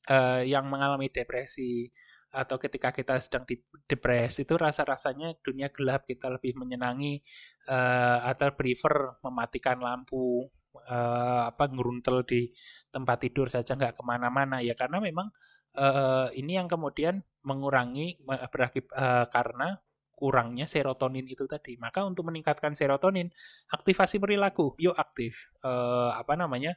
uh, yang mengalami depresi atau ketika kita sedang di depresi itu rasa-rasanya dunia gelap kita lebih menyenangi uh, atau prefer mematikan lampu uh, apa ngeruntel di tempat tidur saja nggak ke mana-mana ya karena memang uh, ini yang kemudian mengurangi berakhir uh, karena kurangnya serotonin itu tadi. Maka untuk meningkatkan serotonin, aktivasi perilaku, yuk aktif. Uh, apa namanya?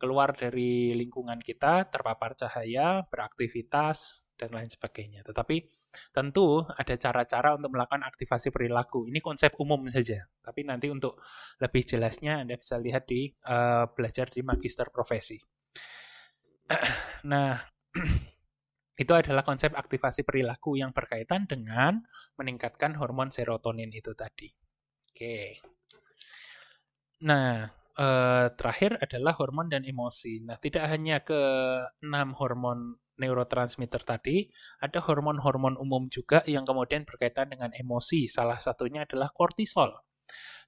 keluar dari lingkungan kita, terpapar cahaya, beraktivitas, dan lain sebagainya. Tetapi tentu ada cara-cara untuk melakukan aktivasi perilaku. Ini konsep umum saja. Tapi nanti untuk lebih jelasnya Anda bisa lihat di uh, belajar di magister profesi. [CLEARS THROAT] nah, [CLEARS THROAT] itu adalah konsep aktivasi perilaku yang berkaitan dengan meningkatkan hormon serotonin itu tadi. Oke. Nah, eh, terakhir adalah hormon dan emosi. Nah, tidak hanya ke enam hormon neurotransmitter tadi, ada hormon-hormon umum juga yang kemudian berkaitan dengan emosi. Salah satunya adalah kortisol.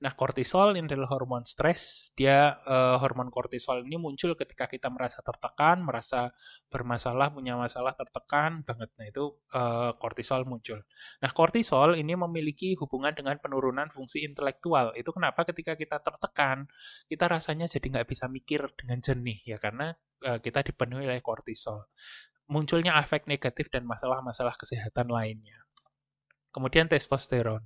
Nah, kortisol ini adalah hormon stres. Dia uh, hormon kortisol ini muncul ketika kita merasa tertekan, merasa bermasalah, punya masalah tertekan banget. Nah, itu uh, kortisol muncul. Nah, kortisol ini memiliki hubungan dengan penurunan fungsi intelektual. Itu kenapa ketika kita tertekan, kita rasanya jadi nggak bisa mikir dengan jernih ya karena uh, kita dipenuhi oleh kortisol. Munculnya efek negatif dan masalah-masalah kesehatan lainnya. Kemudian testosteron.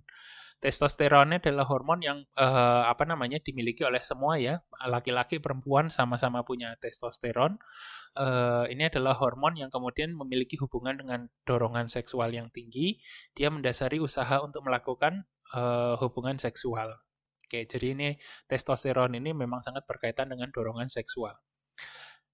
Testosteron adalah hormon yang uh, apa namanya dimiliki oleh semua ya. Laki-laki perempuan sama-sama punya testosteron. Uh, ini adalah hormon yang kemudian memiliki hubungan dengan dorongan seksual yang tinggi. Dia mendasari usaha untuk melakukan uh, hubungan seksual. Oke jadi ini testosteron ini memang sangat berkaitan dengan dorongan seksual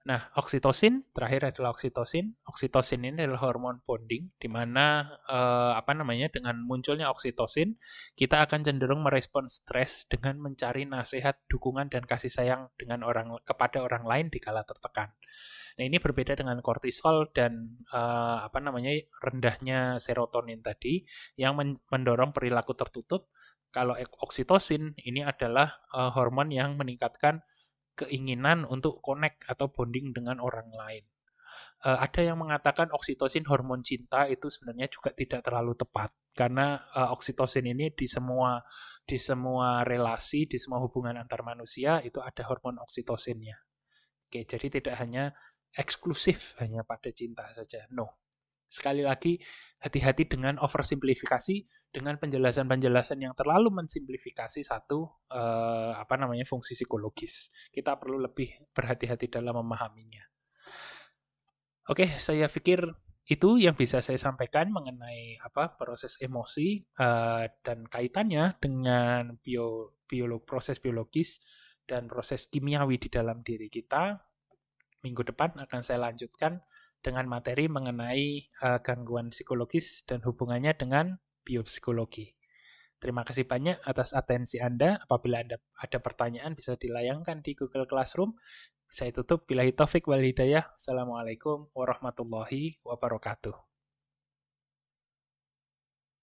Nah, oksitosin terakhir adalah oksitosin. Oksitosin ini adalah hormon bonding, di mana eh, apa namanya dengan munculnya oksitosin kita akan cenderung merespon stres dengan mencari nasihat, dukungan dan kasih sayang dengan orang kepada orang lain di kala tertekan. Nah, ini berbeda dengan kortisol dan eh, apa namanya rendahnya serotonin tadi yang mendorong perilaku tertutup. Kalau oksitosin ini adalah eh, hormon yang meningkatkan keinginan untuk connect atau bonding dengan orang lain. Uh, ada yang mengatakan oksitosin hormon cinta itu sebenarnya juga tidak terlalu tepat karena uh, oksitosin ini di semua di semua relasi di semua hubungan antar manusia itu ada hormon oksitosinnya. Oke, jadi tidak hanya eksklusif hanya pada cinta saja. No. Sekali lagi hati-hati dengan oversimplifikasi dengan penjelasan-penjelasan yang terlalu mensimplifikasi satu uh, apa namanya fungsi psikologis. Kita perlu lebih berhati-hati dalam memahaminya. Oke, saya pikir itu yang bisa saya sampaikan mengenai apa proses emosi uh, dan kaitannya dengan bio, biolog proses biologis dan proses kimiawi di dalam diri kita. Minggu depan akan saya lanjutkan dengan materi mengenai uh, gangguan psikologis dan hubungannya dengan biopsikologi. Terima kasih banyak atas atensi Anda. Apabila Anda ada pertanyaan bisa dilayangkan di Google Classroom. Saya tutup. Bila taufik wal hidayah. Assalamualaikum warahmatullahi wabarakatuh.